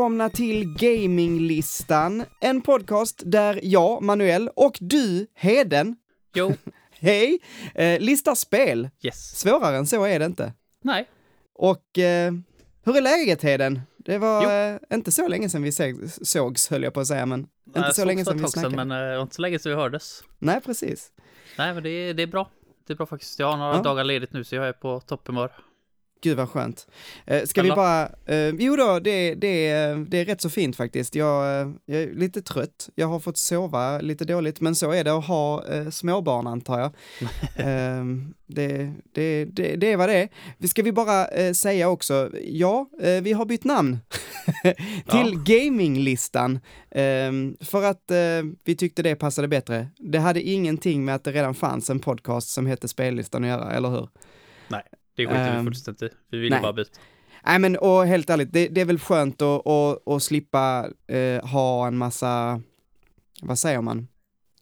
Välkomna till Gaminglistan, en podcast där jag, Manuel, och du, Heden, Jo, hej, eh, listar spel. yes. Svårare än så är det inte. Nej, Och eh, hur är läget, Heden? Det var eh, inte så länge sedan vi sågs, höll jag på att säga, men inte jag så länge sedan vi snackade. men eh, inte så länge sedan vi hördes. Nej, precis. Nej, men det är, det är bra. Det är bra faktiskt. Jag har några Ja. dagar ledigt nu så jag är på topphumör. Gud vad skönt. Eh, ska vi Eller? bara, eh, jo då, det, det, det är rätt så fint faktiskt. Jag, eh, jag är lite trött, jag har fått sova lite dåligt, men så är det att ha eh, småbarn antar jag. eh, det, det, det, det är vad det är. Ska vi bara eh, säga också, ja, eh, vi har bytt namn till gaminglistan. Eh, för att vi tyckte det passade bättre. Det hade ingenting med att det redan fanns en podcast som hette Spellistan att göra, eller hur? Det skiter Ehm, vi fullständigt i. Vi vill nej. bara byta. Nej men och helt ärligt, det, det är väl skönt att, att, att slippa eh, ha en massa, vad säger man,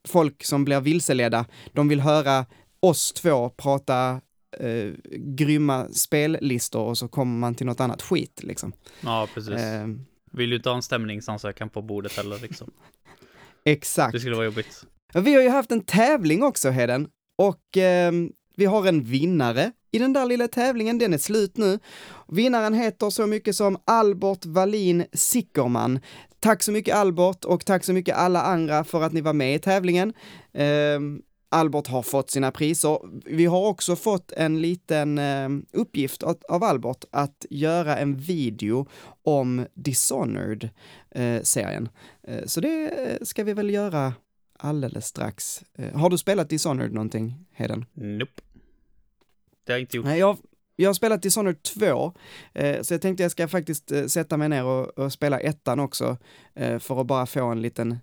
folk som blir vilseledda. De vill höra oss två prata eh, grymma spellistor och så kommer man till något annat skit liksom. Ja, precis. Eh, Vill ju inte ha en stämningsansökan på bordet heller liksom. exakt. Det skulle vara jobbigt. Vi har ju haft en tävling också Heden och ehm, vi har en vinnare i den där lilla tävlingen, den är slut nu. Vinnaren heter så mycket som Albert Wallin Sickerman. Tack så mycket Albert och tack så mycket alla andra för att ni var med i tävlingen. Eh, Albert har fått sina priser. Vi har också fått en liten eh, uppgift av, av Albert att göra en video om Dishonored-serien. Eh, eh, så det eh, ska vi väl göra alldeles strax. Eh, har du spelat Dishonored någonting, Heden? Nope. Det har jag inte gjort. Nej, jag, jag har spelat Dishonored 2, eh, så jag tänkte jag ska faktiskt eh, sätta mig ner och, och spela ettan också, eh, för att bara få en liten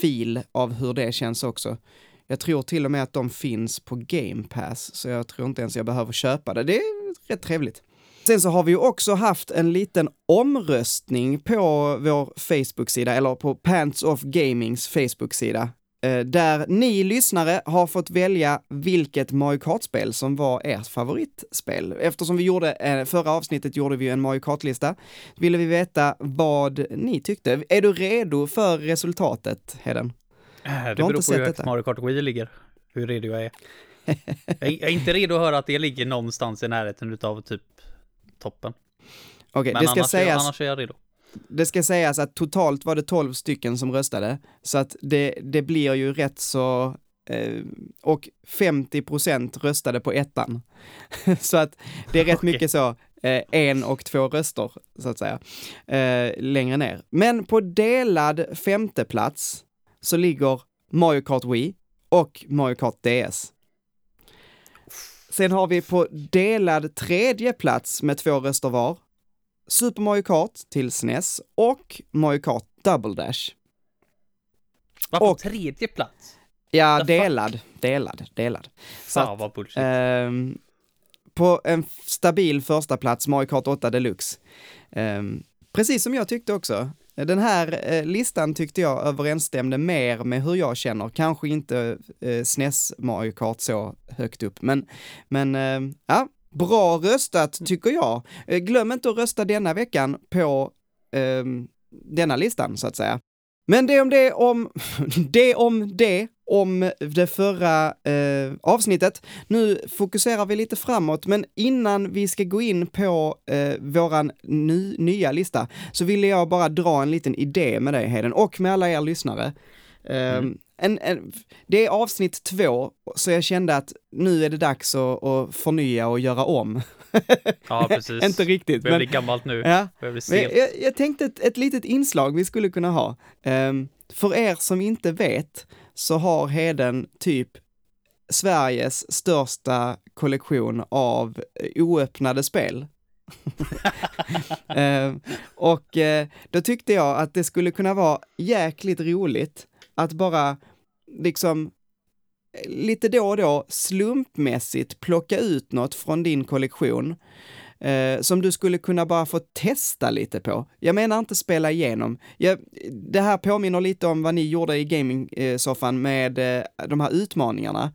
fil av hur det känns också. Jag tror till och med att de finns på Game Pass, så jag tror inte ens jag behöver köpa det. Det är rätt trevligt. Sen så har vi ju också haft en liten omröstning på vår Facebook-sida, eller på Pants of Gamings Facebook-sida, där ni lyssnare har fått välja vilket Mario Kart-spel som var ert favoritspel. Eftersom vi gjorde, eh, förra avsnittet gjorde vi en Mario Kart-lista, ville vi veta vad ni tyckte. Är du redo för resultatet, Heden? Äh, Det har beror inte på hur högt. Mario Kart Wii ligger. Hur redo jag är. jag är inte redo att höra att det ligger någonstans i närheten utav typ toppen. Okej, Men det ska annars, sägas... annars är jag redo. Det ska sägas att totalt var det 12 stycken som röstade, så att det, det blir ju rätt så, eh, och 50 procent röstade på ettan. så att det är rätt Okej. mycket så, eh, en och två röster, så att säga, eh, längre ner. Men på delad femte plats så ligger Mario Kart Wii och Mario Kart DS. Sen har vi på delad tredje plats med två röster var, Super Mario Kart till SNES och Mario Kart Double Dash. Var på Och- tredje plats? Ja, The fuck? delad, delad, delad. Så Fan att, vad bullshit. ehm, på en stabil första plats Mario Kart 8 Deluxe. Ehm, precis som jag tyckte också. Den här eh, listan tyckte jag överensstämde mer med hur jag känner, kanske inte eh, SNES Mario Kart så högt upp, men, men eh, ja, bra röstat tycker jag. Eh, glöm inte att rösta denna veckan på ehm, denna listan så att säga. Men det om det om, det om det om det förra eh, avsnittet. Nu fokuserar vi lite framåt, men innan vi ska gå in på eh, våran ny, nya lista så ville jag bara dra en liten idé med dig Heden och med alla er lyssnare. Eh, Mm. En, en, det är avsnitt två, så jag kände att nu är det dags att, att förnya och göra om. Ja, precis. Inte riktigt, Börjar men bli gammalt nu. ja, bli jag, jag, jag tänkte ett, ett litet inslag vi skulle kunna ha. Ehm, för er som inte vet så har Heden typ Sveriges största kollektion av eh, oöppnade spel. Ehm, och eh, då tyckte jag att det skulle kunna vara jäkligt roligt att bara liksom eh, lite då och då slumpmässigt plocka ut något från din kollektion eh, som du skulle kunna bara få testa lite på. Jag menar inte spela igenom. Jag, det här påminner lite om vad ni gjorde i gaming-soffan med eh, de här utmaningarna.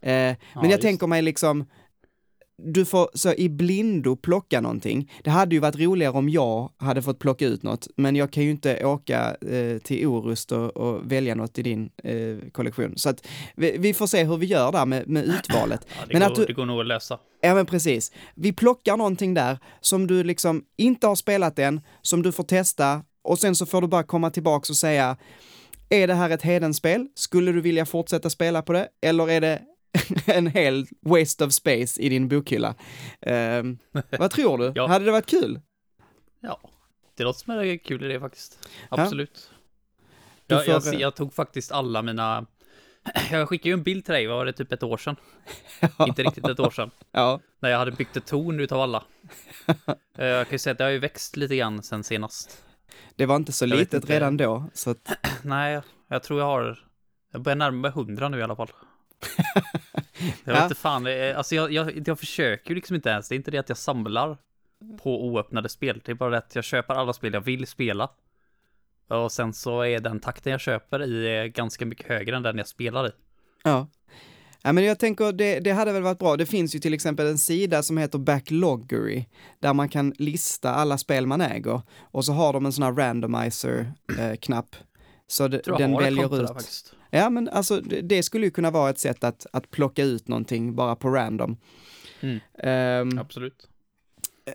Eh, men jag just tänker mig liksom du får så i blindo plocka någonting. Det hade ju varit roligare om jag hade fått plocka ut något, men jag kan ju inte åka eh, till Orust och, och, välja något i din eh, kollektion. Så att vi, vi, får se hur vi gör där med, med utvalet. Ja, det, men går, att du, det går nog att lösa. Ja, men precis. Vi plockar någonting där som du liksom inte har spelat än, som du får testa och sen så får du bara komma tillbaks och säga är det här ett Hedenspel? Skulle du vilja fortsätta spela på det? Eller är det en hel waste of space i din bokhylla. Um, vad tror du? ja. Hade det varit kul? Ja, det låter som en kul idé faktiskt. Absolut. Ja. Jag, jag, jag, tog faktiskt alla mina... Jag skickade ju en bild till dig, var det typ ett år sedan? Inte riktigt ett år sedan. Ja. När jag hade byggt ett torn utav alla. Eh, jag kan ju säga att det har ju växt lite grann sen senast. Det var inte så jag litet redan då, så att... Nej, jag tror jag har... Jag börjar närma mig hundra nu i alla fall. jag vet inte fan, alltså jag, jag, jag försöker ju liksom inte ens, det är inte det att jag samlar på oöppnade spel, det är bara det att jag köper alla spel jag vill spela. Och sen så är den takten jag köper i ganska mycket högre än den jag spelar i. Ja. Ja, men jag tänker det, det hade väl varit bra. Det finns ju till exempel en sida som heter Backloggery där man kan lista alla spel man äger och så har de en sån här randomizer-knapp. Eh, så det, den väljer ut. Där, Ja, men alltså det skulle ju kunna vara ett sätt att, att plocka ut någonting bara på random. Mm. Um, Absolut.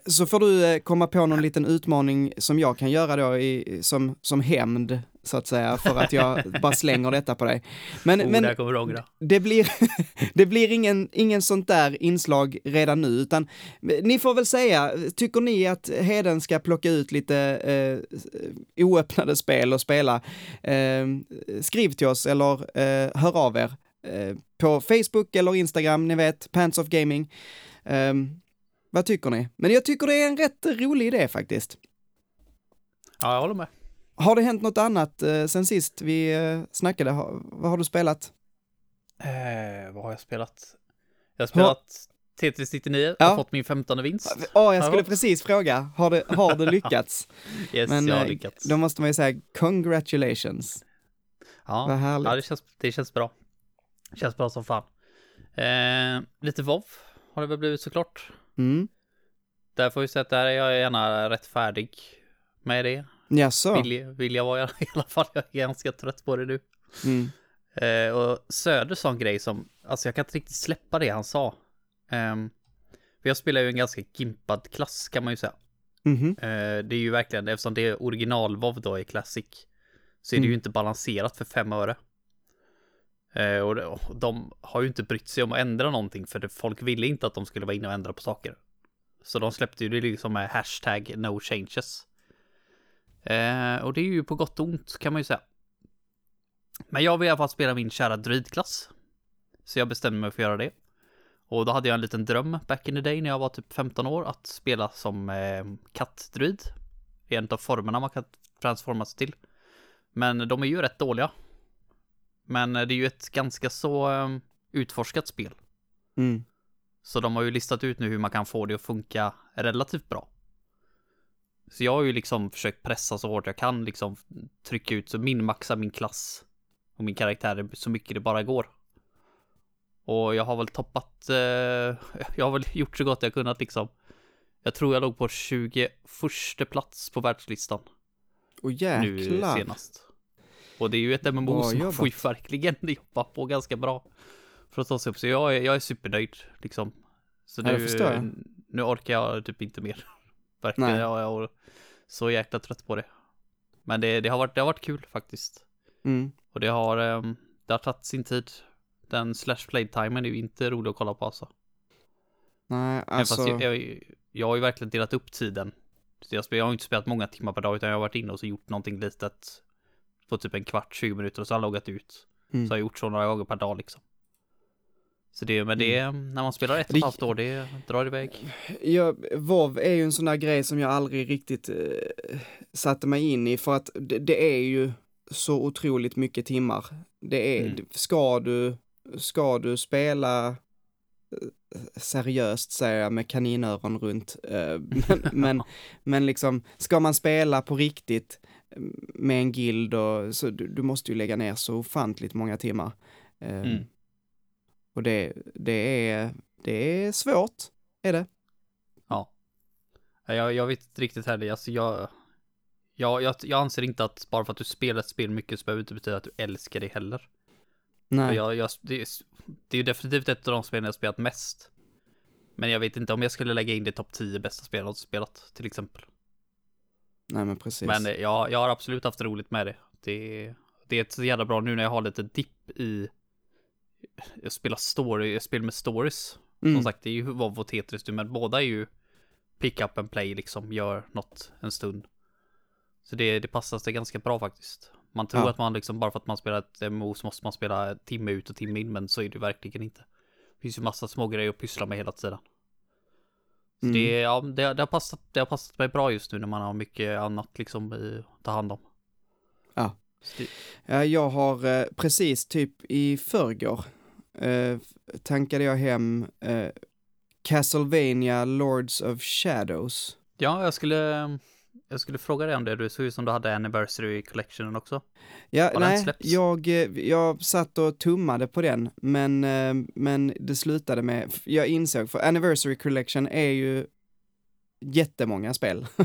Så får du eh, komma på någon liten utmaning som jag kan göra då i, som, som hämnd så att säga, för att jag bara slänger detta på dig. Men, oh, men det, det, blir, det blir ingen, ingen sånt där inslag redan nu, utan ni får väl säga, tycker ni att Heden ska plocka ut lite eh, oöppnade spel och spela? Eh, skriv till oss eller eh, hör av er eh, på Facebook eller Instagram, ni vet, Pants of Gaming. Eh, vad tycker ni? Men jag tycker det är en rätt rolig idé faktiskt. Ja, jag håller med. Har det hänt något annat eh, sen sist vi eh, snackade? Ha, vad har du spelat? Eh, vad har jag spelat? Jag har spelat Tetris 99 ja. och fått min 15 vinst. Ja, oh, jag skulle precis fråga, har det, har det lyckats? yes, Men, jag har eh, lyckats. Då måste man ju säga congratulations. Ja, vad härligt. ja det, känns, det känns bra. Det känns bra som fan. Eh, lite WoW har det väl blivit såklart. Mm. Där får vi säga att där är jag gärna rätt färdig med det. Jaså? Vill, vill jag vara i alla fall. Jag är ganska trött på det nu. Mm. Eh, och Söder sa en grej som, alltså jag kan inte riktigt släppa det han sa. Eh, för jag spelar ju en ganska gimpad klass kan man ju säga. Mm -hmm. eh, det är ju verkligen, eftersom det är original då i Classic, så är det mm. ju inte balanserat för fem öre. Eh, och, det, de har ju inte brytt sig om att ändra någonting för det, folk ville inte att de skulle vara inne och ändra på saker. Så de släppte ju det liksom med hashtag no changes. Eh, och det är ju på gott och ont kan man ju säga. Men jag vill i alla fall spela min kära druidklass. Så jag bestämde mig för att göra det. Och då hade jag en liten dröm back in the day när jag var typ 15 år att spela som eh, kattdruid. En av formerna man kan transforma sig till. Men de är ju rätt dåliga. Men det är ju ett ganska så um, utforskat spel. Mm. Så de har ju listat ut nu hur man kan få det att funka relativt bra. Så jag har ju liksom försökt pressa så hårt jag kan, liksom trycka ut, så minmaxa min klass och min karaktär så mycket det bara går. Och jag har väl toppat, eh, jag har väl gjort så gott jag kunnat liksom. Jag tror jag låg på 21 plats på världslistan. Och jäklar. Nu senast. Och det är ju ett MMO som man får ju verkligen jobba på ganska bra. För att ta sig upp, så jag är, jag är supernöjd liksom. Så nu, nu orkar jag typ inte mer. Verkligen, jag, jag är så jäkla trött på det. Men det, det, har, varit, det har varit kul faktiskt. Mm. Och det har, ehm, det har tagit sin tid. Den slash play-timen är ju inte rolig att kolla på alltså. Nej, alltså. Fast jag, jag, jag har ju verkligen delat upp tiden. Jag, jag har inte spelat många timmar per dag utan jag har varit inne och så gjort någonting litet på typ en kvart, 20 minuter och så har jag loggat ut. Mm. Så jag har gjort så några gånger per dag liksom. Så det, men det, mm. när man spelar ett och ett halvt år, det drar iväg. Ja, WoW är ju en sån där grej som jag aldrig riktigt eh, satte mig in i för att det, det, är ju så otroligt mycket timmar. Det är, mm. ska du, ska du spela eh, seriöst säger jag med kaninöron runt, eh, men, men, men liksom, ska man spela på riktigt med en guild och så du, du måste ju lägga ner så ofantligt många timmar. Mm. Och det, det, är, det är svårt, är det. Ja. Jag, jag vet inte riktigt heller, alltså jag, jag, jag, jag anser inte att bara för att du spelar ett spel mycket så behöver det inte betyda att du älskar det heller. Nej. Jag, jag, det, är, det är ju definitivt ett av de spelen jag spelat mest. Men jag vet inte om jag skulle lägga in det i topp 10 bästa spel jag spelat, till exempel. Nej, men precis. Men eh, jag, jag har absolut haft roligt med det. Det, det är så jävla bra nu när jag har lite dipp i jag spelar story, spelar med stories. Mm. Som sagt, det är ju WoW och Tetris men båda är ju pick up and play liksom, gör något en stund. Så det, det passar sig ganska bra faktiskt. Man tror Ja. att man liksom, bara för att man spelar ett MMO så måste man spela timme ut och timme in, men så är det verkligen inte. Det finns ju massa små grejer att pyssla med hela tiden. Så Mm. det, ja, det, det, har passat, det har passat mig bra just nu när man har mycket annat liksom i, att ta hand om. Ja. Ja, jag har eh, precis typ i förrgår eh, tankade jag hem eh, Castlevania Lords of Shadows. ja, jag skulle, jag skulle fråga dig om det. Du såg ut som du hade Anniversary Collectionen också. Ja, Har nej, jag, eh, jag satt och tummade på den, men, eh, men det slutade med, jag insåg, för Anniversary Collection är ju jättemånga spel.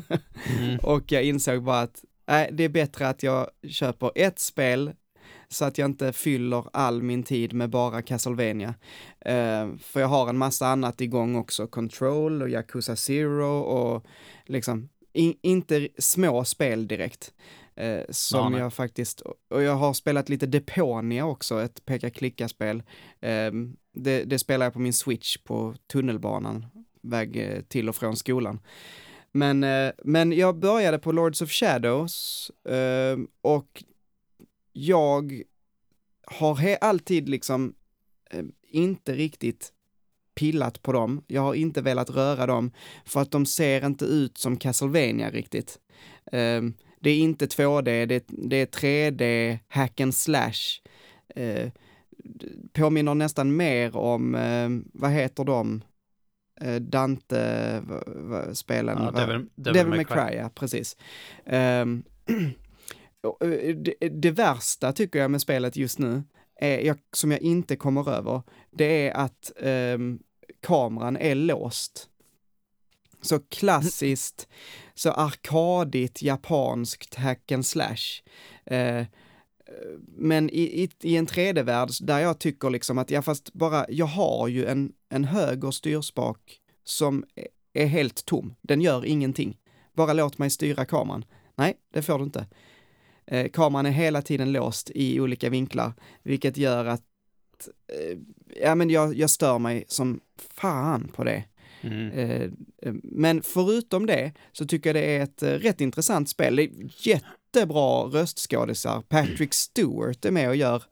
Mm. och jag insåg bara att nej, det är bättre att jag köper ett spel så att jag inte fyller all min tid med bara Castlevania. Eh, för jag har en massa annat igång också, Control och Yakuza Zero och liksom in, inte små spel direkt. Eh, som Ja, jag faktiskt, och jag har spelat lite Deponia också, ett peka-klicka-spel. Eh, det, det spelar jag på min switch på tunnelbanan, väg till och från skolan. Men, eh, men jag började på Lords of Shadows eh, och jag har he- alltid liksom eh, inte riktigt pillat på dem. Jag har inte velat röra dem för att de ser inte ut som Castlevania riktigt. Eh, det är inte 2D, det, det är 3D, hack and slash. Eh, påminner nästan mer om, eh, vad heter de? Eh, Dante, spelen. Ja, Devil, Devil, Devil May Cry. Ja, precis. Eh, det, det värsta tycker jag med spelet just nu, är, jag, som jag inte kommer över, det är att ehm, kameran är låst. Så klassiskt, så arkadigt, japanskt hack and slash. Eh, men i, i, i en 3D-värld där jag tycker liksom att jag fast bara, jag har ju en, en höger styrspak som är- helt tom. Den gör ingenting. Bara låt mig styra kameran. Nej, det får du inte. Eh, kameran är hela tiden låst i olika vinklar, vilket gör att eh, ja, men jag, jag stör mig som fan på det. Mm. Eh, men förutom det så tycker jag det är ett eh, rätt intressant spel. Det är jättebra röstskådisar. Patrick Stewart är med och gör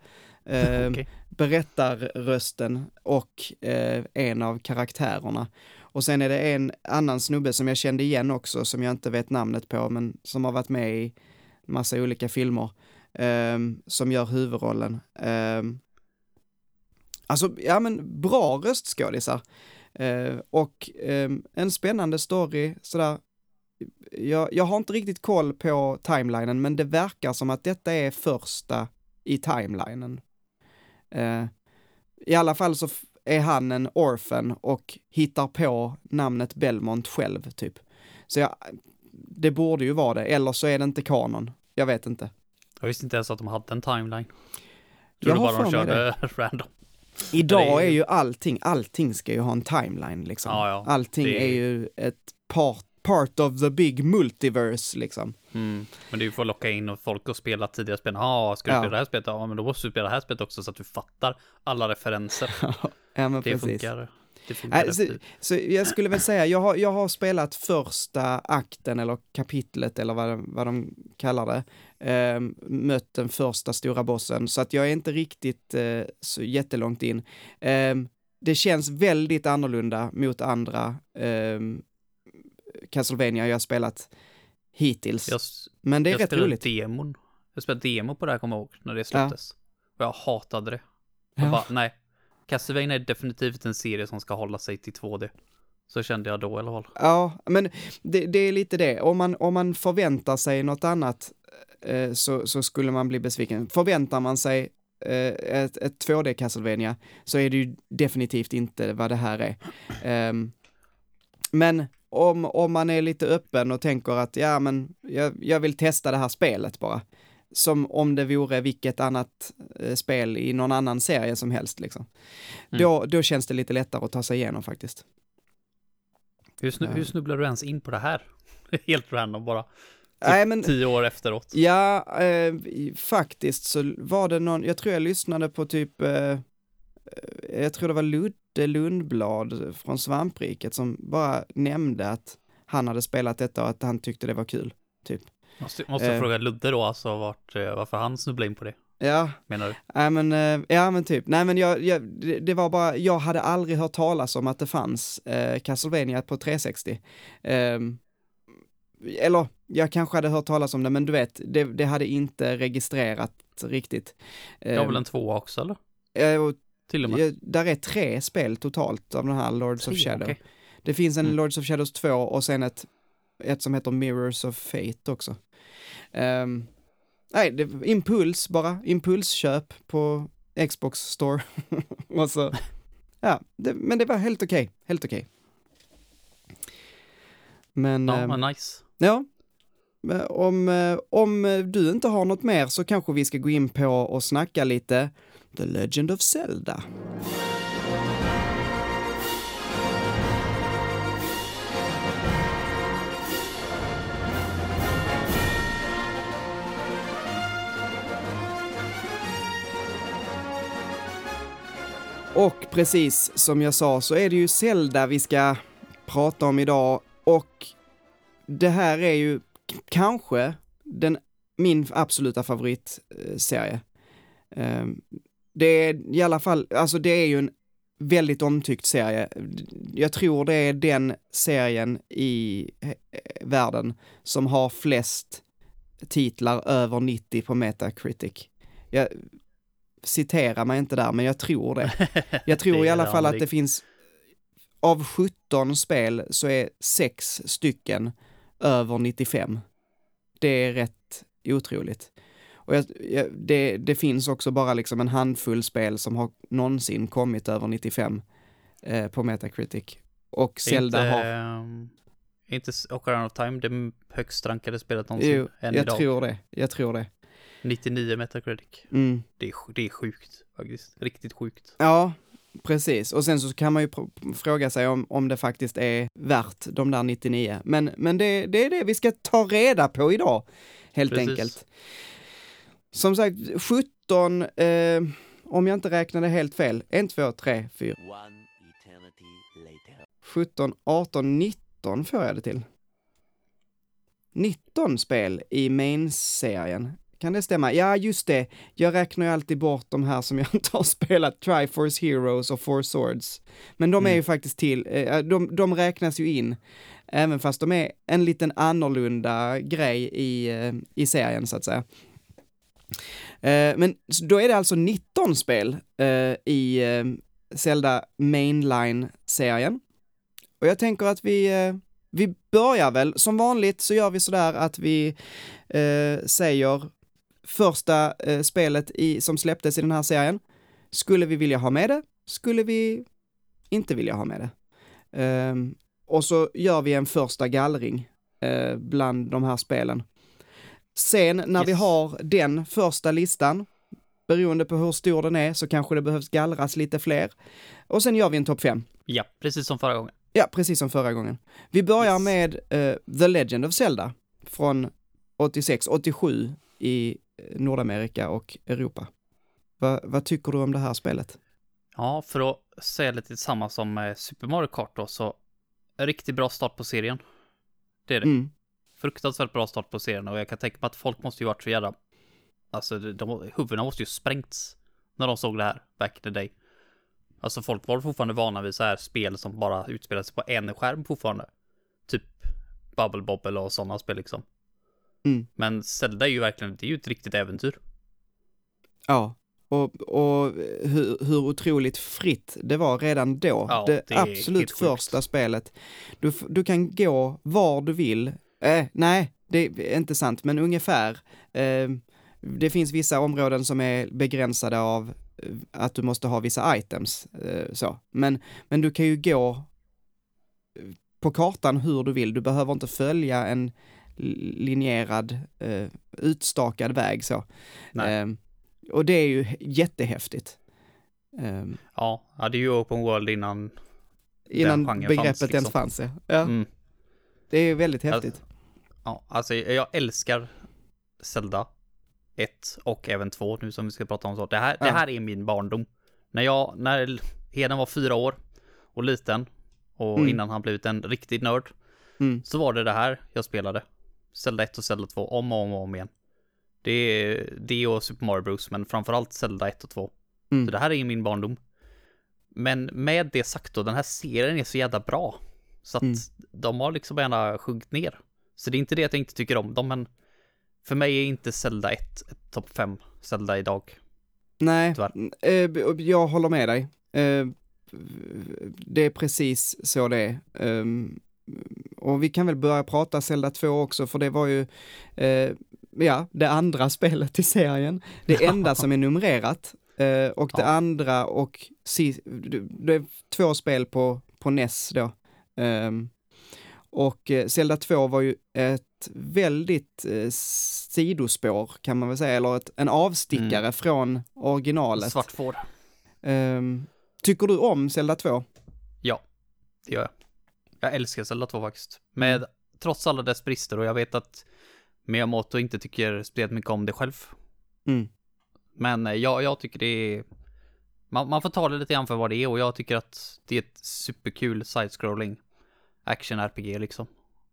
eh, Okej berättarrösten och eh, en av karaktärerna. Och sen är det en annan snubbe som jag kände igen också, som jag inte vet namnet på, men som har varit med i massa olika filmer, eh, som gör huvudrollen. Eh, alltså, ja men bra röstskådisar. Eh, och ehm, en spännande story, sådär. Jag, jag har inte riktigt koll på timelinen, men det verkar som att detta är första i timelinen. Eh, I alla fall så är han en orphan och hittar på namnet Belmont själv, typ. Så jag, det borde ju vara det, eller så är det inte kanon. Jag vet inte. Jag visste inte ens att de hade en timeline. Jag Trodde har bara de körde random. Idag är ju- allting, allting ska ju ha en timeline liksom. Ja, ja. Allting Det är- är ju ett part, part of the big multiverse liksom. Mm. Men det är ju för att locka in folk och spela tidigare spel. Ja, ska du Ja. spela det här spelet? Ja, men då måste du spela det här spelet också så att du fattar alla referenser. ja men Det precis. funkar. Det funkar Nej, så, så jag skulle väl säga, jag har, jag har spelat första akten eller kapitlet eller vad, vad de kallar det. Eh, mött den första stora bossen, så att jag är inte riktigt eh, så jättelångt in. Eh, det känns väldigt annorlunda mot andra eh, Castlevania jag har spelat hittills. Jag, Men det är rätt roligt. demon. Jag spelade demo på det här, kommer jag ihåg, när det släpptes. Och jag hatade det. Jag Ja. bara, nej. Castlevania är definitivt en serie som ska hålla sig till 2D. Så kände jag då i alla fall. Ja, men det, det är lite det. Om man, om man förväntar sig något annat eh, så, så skulle man bli besviken. Förväntar man sig eh, ett, ett 2D Castlevania så är det ju definitivt inte vad det här är. Ehm, men om, om man är lite öppen och tänker att ja, men jag, jag vill testa det här spelet bara. Som om det vore vilket annat eh, spel i någon annan serie som helst liksom. Mm. Då, då känns det lite lättare att ta sig igenom faktiskt. Hur, snu, hur snubblar du ens in på det här? Helt random bara. Typ Nej, men, Tio år efteråt. ja, eh, faktiskt så var det någon, jag tror jag lyssnade på typ, eh, jag tror det var Ludde Lundblad från Svampriket som bara nämnde att han hade spelat detta och att han tyckte det var kul. Måste, måste Eh. fråga Ludde då, alltså vart, eh, varför han snubblade in på det, Ja, menar du? Nej men, eh, ja men typ, nej men jag, jag, det, det var bara, jag hade aldrig hört talas om att det fanns eh, Castlevania på 360. Ehm, eller, jag kanske hade hört talas om det, men du vet, det, det hade inte registrerat riktigt. Jag har väl en tvåa också eller? Till och med. där är tre spel totalt av den här Lords of Tre, Shadow. okej. Det finns en Mm. Lords of Shadows 2 och sen ett, ett som heter Mirrors of Fate också. Ehm, nej, det, impuls bara, impulsköp på Xbox store. och så, ja, det, men det var helt okej, helt okej. Men, Ja, men nice. ja, om, eh, om du inte har något mer så kanske vi ska gå in på och snacka lite The Legend of Zelda. Och precis som jag sa så är det ju Zelda vi ska prata om idag och det här är ju kanske den, min absoluta favoritserie. Ehm, det är i alla fall, alltså det är ju en väldigt omtyckt serie. Jag tror det är den serien i eh, världen som har flest titlar över 90 på Metacritic. Jag citerar mig inte där, men jag tror det. Jag tror i alla fall att det finns, av 17 spel så är sex stycken över 95. Det är rätt otroligt. Och jag, jag, det, det finns också bara liksom en handfull spel som har någonsin kommit över 95 eh, på Metacritic. Och Zelda inte, har, inte Ocarina of Time det högst rankade spelet någonsin jo, än jag idag. tror det, jag tror det. 99 Metacritic. Mm. Det är, det är sjukt faktiskt. Riktigt sjukt. Ja, precis. Och sen så kan man ju fråga sig om, om det faktiskt är värt de där 99. Men, men det, det är det vi ska ta reda på idag, helt Precis. enkelt. Som sagt, 17, eh, om jag inte räknade helt fel, 1, 2, 3, 4, One eternity later. 17, 18, 19 får jag det till. 19 spel i main-serien. Kan det stämma? Ja, just det. Jag räknar ju alltid bort de här som jag inte har spelat, Triforce Heroes och Four Swords. Men de är Mm. ju faktiskt till, eh, de, de räknas ju in, även fast de är en liten annorlunda grej i, eh, i serien så att säga. Eh, men då är det alltså 19 spel eh, i eh, Zelda Mainline-serien. Och jag tänker att vi, eh, vi börjar väl, som vanligt så gör vi sådär att vi eh, säger första eh, spelet i, som släpptes i den här serien. Skulle vi vilja ha med det? Skulle vi inte vilja ha med det? Eh, och så gör vi en första gallring eh, bland de här spelen. Sen när vi Yes. har den första listan, beroende på hur stor den är, så kanske det behövs gallras lite fler. Och sen gör vi en topp fem. Ja, precis som förra gången. Ja, precis som förra gången. Vi börjar Yes. med eh, The Legend of Zelda från 86, 87 i eh, Nordamerika och Europa. Va, vad tycker du om det här spelet? Ja, för att säga lite samma som eh, Super Mario Kart då, så riktigt bra start på serien. Det är det. Mm. Fruktansvärt bra start på serien och jag kan tänka mig att folk måste ju varit så jävla... Alltså, de, de, huvudena måste ju sprängts när de såg det här back in the day. Alltså folk var fortfarande vana vid så här spel som bara utspelar sig på en skärm fortfarande. Typ Bubble Bobble och sådana spel liksom. Mm. Men Zelda är ju verkligen, det är ju ett riktigt äventyr. Ja, och, och hur, hur otroligt fritt det var redan då. Ja, det det absolut sjukt. första spelet. Du, du kan gå var du vill. Eh, nej, det är inte sant, men ungefär. Eh, det finns vissa områden som är begränsade av eh, att du måste ha vissa items. Eh, så. Men, men du kan ju gå eh, på kartan hur du vill. Du behöver inte följa en linjerad, eh, utstakad väg så. Nej. Ehm, och det är ju jättehäftigt. Ehm, Ja, det är ju open world innan. innan begreppet fanns, ens liksom. fanns, ja. ja. Mm. Det är väldigt häftigt. Ja, alltså jag älskar Zelda 1 och även 2 nu som vi ska prata om så. Det här, det Ja. här är min barndom. När jag, när Heden var fyra år och liten och Mm. innan han blivit en riktig nörd Mm. så var det det här jag spelade. Zelda 1 och Zelda 2 om och om, och om igen. Det är det och Super Mario Bros men framförallt Zelda 1 och 2. Mm. Så det här är min barndom. Men med det sagt då, den här serien är så jävla bra. Så att Mm. de har liksom gärna sjunkit ner. Så det är inte det att jag inte tycker om dem, men för mig är inte Zelda 1 ett topp 5 Zelda idag. Nej, Tyvärr. eh, jag håller med dig. Eh, det är precis så det är. Ehm, och vi kan väl börja prata Zelda 2 också, för det var ju, eh, ja, det andra spelet i serien. Det enda som är numrerat. Och det Ja. andra och det är två spel på, på NES då. Ehm, och eh, Zelda 2 var ju ett väldigt eh, sidospår kan man väl säga, eller ett, en avstickare från originalet. Svart får. Ehm, tycker du om Zelda 2? Ja, det gör jag. Jag älskar Zelda 2 faktiskt. Med, trots alla dess brister och jag vet att Miyamoto inte tycker speciellt mycket om det själv. Mm. Men eh, jag, jag tycker det är... Man, man får ta det lite grann för vad det är och jag tycker att det är ett superkul side-scrolling action-RPG liksom.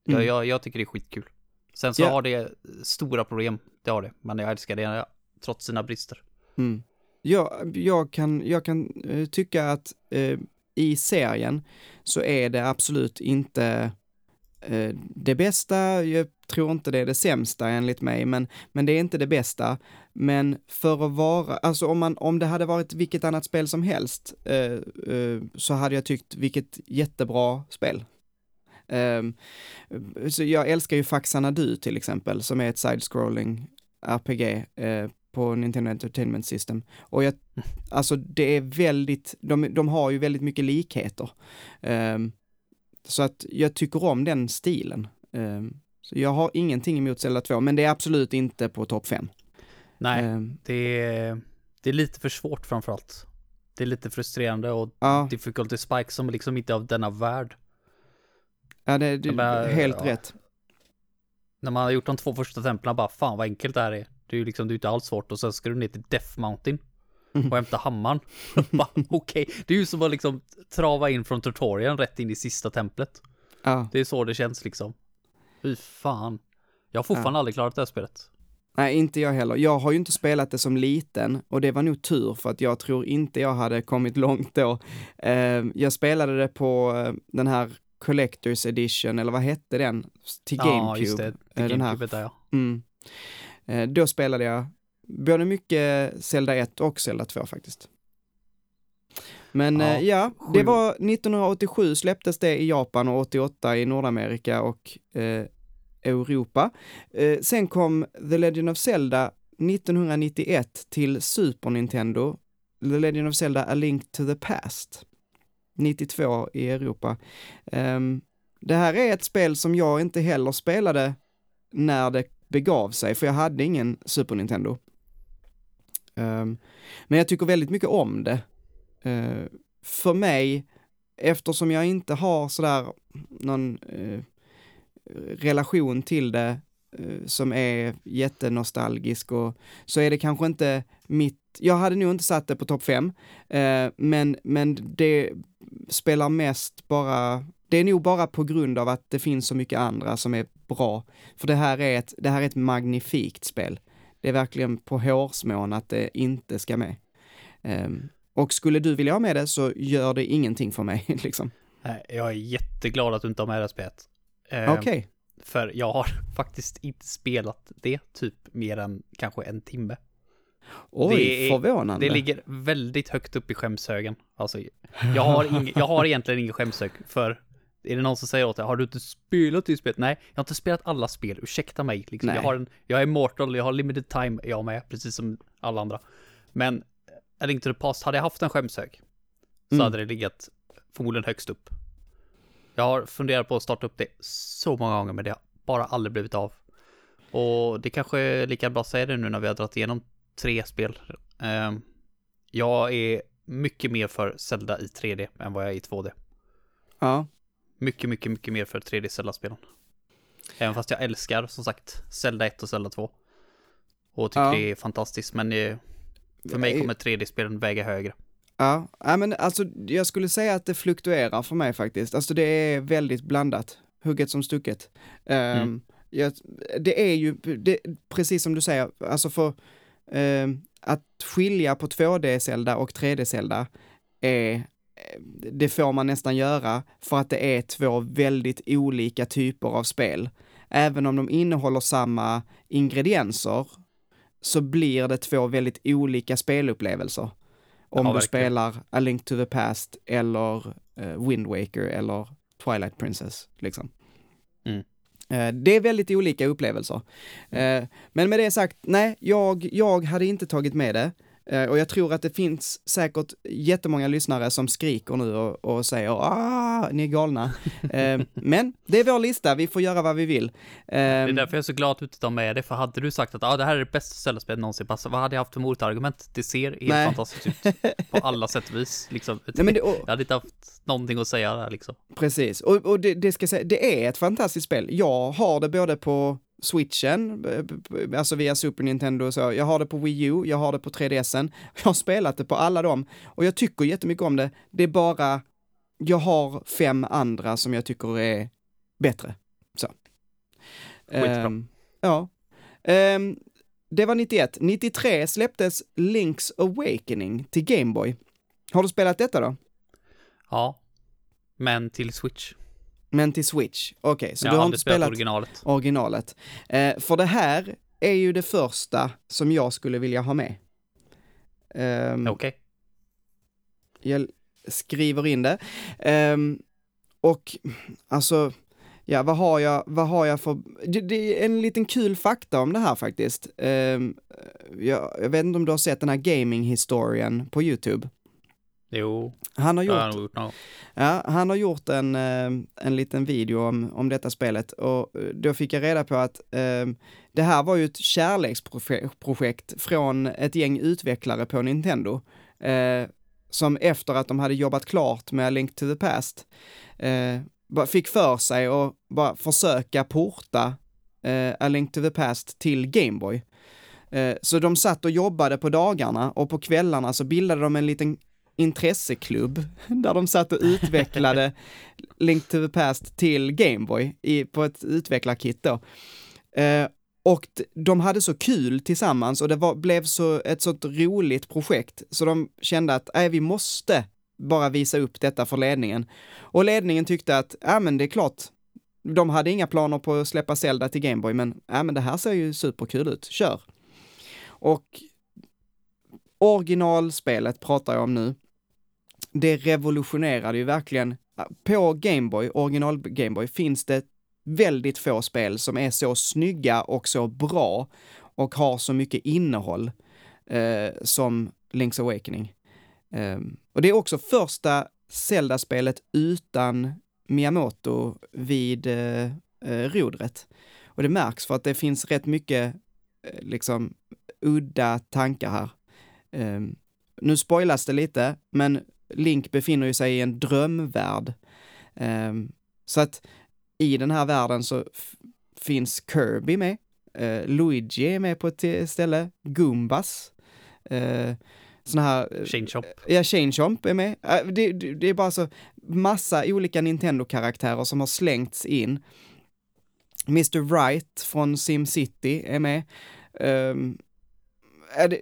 Mm. Jag, jag, jag tycker det är skitkul. Sen så Ja. har det stora problem, det har det. Men jag älskar det trots sina brister. Mm. Jag, jag kan, jag kan eh, tycka att eh, i serien så är det absolut inte eh, det bästa, jag tror inte det är det sämsta enligt mig, men, men det är inte det bästa. Men för att vara, alltså om, man, om det hade varit vilket annat spel som helst eh, eh, så hade jag tyckt vilket jättebra spel. Ehm, så jag älskar ju Faxanadu till exempel, som är ett side-scrolling RPG eh, på Nintendo Entertainment System. Och jag, alltså det är väldigt, de, de har ju väldigt mycket likheter. Ehm, så att jag tycker om den stilen. Ehm, så jag har ingenting emot Zelda 2, men det är absolut inte på topp 5. Nej, Ehm, det, är, det är lite för svårt framförallt. Det är lite frustrerande och ja, difficulty spike som liksom inte är av denna värld. Ja, det är bara- helt ja. rätt. När man har gjort de två första templen bara fan vad enkelt det här är. Det är ju liksom, det är inte alls svårt och sen ska du ner till Death Mountain Mm. och hämta hammaren. Okej, det är ju som att liksom trava in från tutorialen rätt in i sista templet. Ja. Det är så det känns liksom. Fy fan. Jag har fortfarande aldrig klarat det här spelet. Nej, inte jag heller. Jag har ju inte spelat det som liten och det var nog tur för att jag tror inte jag hade kommit långt då. Eh, jag spelade det på eh, den här Collector's Edition, eller vad hette den? Till GameCube. Ja, just det. Eh, Det den här. GameCube där ja. Mm. Eh, då spelade jag både mycket Zelda 1 och Zelda 2 faktiskt. Men Ja, ja, ja det var 1987 släpptes det i Japan och 88 i Nordamerika och eh, Europa. Eh, sen kom The Legend of Zelda 1991 till Super Nintendo, The Legend of Zelda A Link to the Past. 92 i Europa. Um, det här är ett spel som jag inte heller spelade när det begav sig, för jag hade ingen Super Nintendo. Um, men jag tycker väldigt mycket om det. Uh, för mig, eftersom jag inte har sådär någon uh, relation till det som är jättenostalgisk och så är det kanske inte mitt, jag hade nog inte satt det på topp fem, eh, men, men det spelar mest bara, det är nog bara på grund av att det finns så mycket andra som är bra. För det här är ett, det här är ett magnifikt spel. Det är verkligen på hårsmån att det inte ska med. Ehm, och skulle du vilja ha med det så gör det ingenting för mig liksom. Nej, Jag är jätteglad att du inte har med det här spelet. Eh, Okej. För jag har faktiskt inte spelat det typ mer än kanske en timme. Oj, det är- förvånande. Det ligger väldigt högt upp i skämshögen. Alltså, jag har, ing, jag har egentligen ingen skämshög för är det någon som säger åt dig, har du inte spelat det spelet? Nej, jag har inte spelat alla spel, ursäkta mig. Liksom. Nej. Jag, har en, jag är mortal, jag har limited time, jag med, precis som alla andra. Men A Link to the Past, hade jag haft en skämshög så Mm. hade det legat förmodligen högst upp. Jag har funderat på att starta upp det så många gånger men det har bara aldrig blivit av. Och det kanske är lika bra att säga det nu när vi har dragit igenom tre spel. Ehm, jag är mycket mer för Zelda i 3D än vad jag är i 2D. Ja, Mycket, mycket, mycket mer för 3D Zelda-spelen. Även fast jag älskar som sagt Zelda 1 och Zelda 2. Och tycker Ja. det är fantastiskt men eh, för mig kommer 3D-spelen väga högre. Ja, ja men alltså jag skulle säga att det fluktuerar för mig faktiskt. Alltså det är väldigt blandat, hugget som stucket. Um, Mm. jag, det är ju, det, precis som du säger, alltså för ehm, att skilja på 2D-Zelda och 3D-Zelda är, det får man nästan göra för att det är två väldigt olika typer av spel. Även om de innehåller samma ingredienser så blir det två väldigt olika spelupplevelser. Om Ja, du spelar A Link to the Past eller uh, Wind Waker eller Twilight Princess, liksom. Mm. Eh, det är väldigt olika upplevelser. Eh, men med det sagt, nej, jag, jag hade inte tagit med det. Eh, och jag tror att det finns säkert jättemånga lyssnare som skriker nu och, och säger ah, ni är galna. Eh, men det är vår lista, vi får göra vad vi vill. Det är Eh, därför jag är så glad att du inte tar med det, för hade du sagt att ah, det här är det bästa Zelda-spelet någonsin, alltså, vad hade jag haft för motargument? Det ser helt Nej. fantastiskt ut på alla sätt och vis, liksom. nej, men det, och, Jag hade inte haft någonting att säga där liksom. Precis, och, och det, det ska säga, det är ett fantastiskt spel. Jag har det både på switchen, alltså via Super Nintendo och så, jag har det på Wii U, jag har det på 3DSen, jag har spelat det på alla dem och jag tycker jättemycket om det. Det är bara, jag har fem andra som jag tycker är bättre. Så. Ehm, ja. Ehm, det var 91. 93 släpptes Link's Awakening till Gameboy. Har du spelat detta då? Ja. Men till Switch. Men till Switch? Okej, så jag du har inte spelat spelat originalet. originalet. Eh, för det här är ju det första som jag skulle vilja ha med. Ehm, Okej. Jag skriver in det. Ehm, och alltså, ja vad har jag, vad har jag för, det, det är en liten kul fakta om det här faktiskt. Ehm, jag, jag vet inte om du har sett den här gaming-historien på YouTube. Jo, Han har gjort, nog gjort gång. ja, han har gjort en, eh, en liten video om, om detta spelet och eh, då fick jag reda på att eh, det här var ju ett kärleksprojekt från ett gäng utvecklare på Nintendo. Eh, som efter att de hade jobbat klart med Link to the Past eh, fick för sig att bara försöka porta eh, A Link to the Past till Gameboy. Eh, så de satt och jobbade på dagarna och på kvällarna så bildade de en liten intresseklubb där de satt och utvecklade Link to the Past till Gameboy i, på ett utvecklarkit då. Eh, och de hade så kul tillsammans och det var, blev så ett sånt roligt projekt så de kände att nej, vi måste bara visa upp detta för ledningen. Och ledningen tyckte att, ja men det är klart, de hade inga planer på att släppa Zelda till Gameboy, men ja men det här ser ju superkul ut, kör. Och originalspelet pratar jag om nu. Det revolutionerade ju verkligen, på Gameboy, original Gameboy, finns det väldigt få spel som är så snygga och så bra och har så mycket innehåll eh, som Link's Awakening. Eh, och det är också första Zelda-spelet utan Miyamoto vid eh, eh, rodret. Och det märks för att det finns rätt mycket eh, liksom udda tankar här. Ehm, nu spoilas det lite, men Link befinner ju sig i en drömvärld. Ehm, så att i den här världen så finns Kirby med, eh, Luigi är med på ett eh, ställe, Goombas, eh, såna här Shane. Ja, Shane Chomp är med. Det, det, det är bara så massa olika Nintendo-karaktärer som har slängts in. Mr. Wright från SimCity är med. Um, det,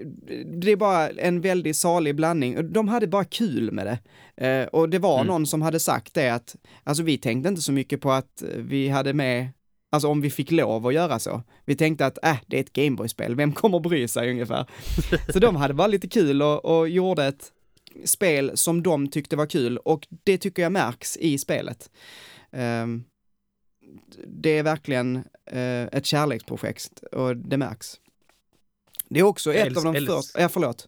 det är bara en väldigt salig blandning. De hade bara kul med det. Eh, och det var Mm. någon som hade sagt det att, alltså vi tänkte inte så mycket på att vi hade med Alltså om vi fick lov att göra så. Vi tänkte att, äh, det är ett Gameboy-spel, vem kommer bry sig ungefär? Så de hade bara lite kul och, och gjorde ett spel som de tyckte var kul och det tycker jag märks i spelet. Ehm, det är verkligen eh, ett kärleksprojekt och det märks. Det är också ett Jag av de första, ja förlåt.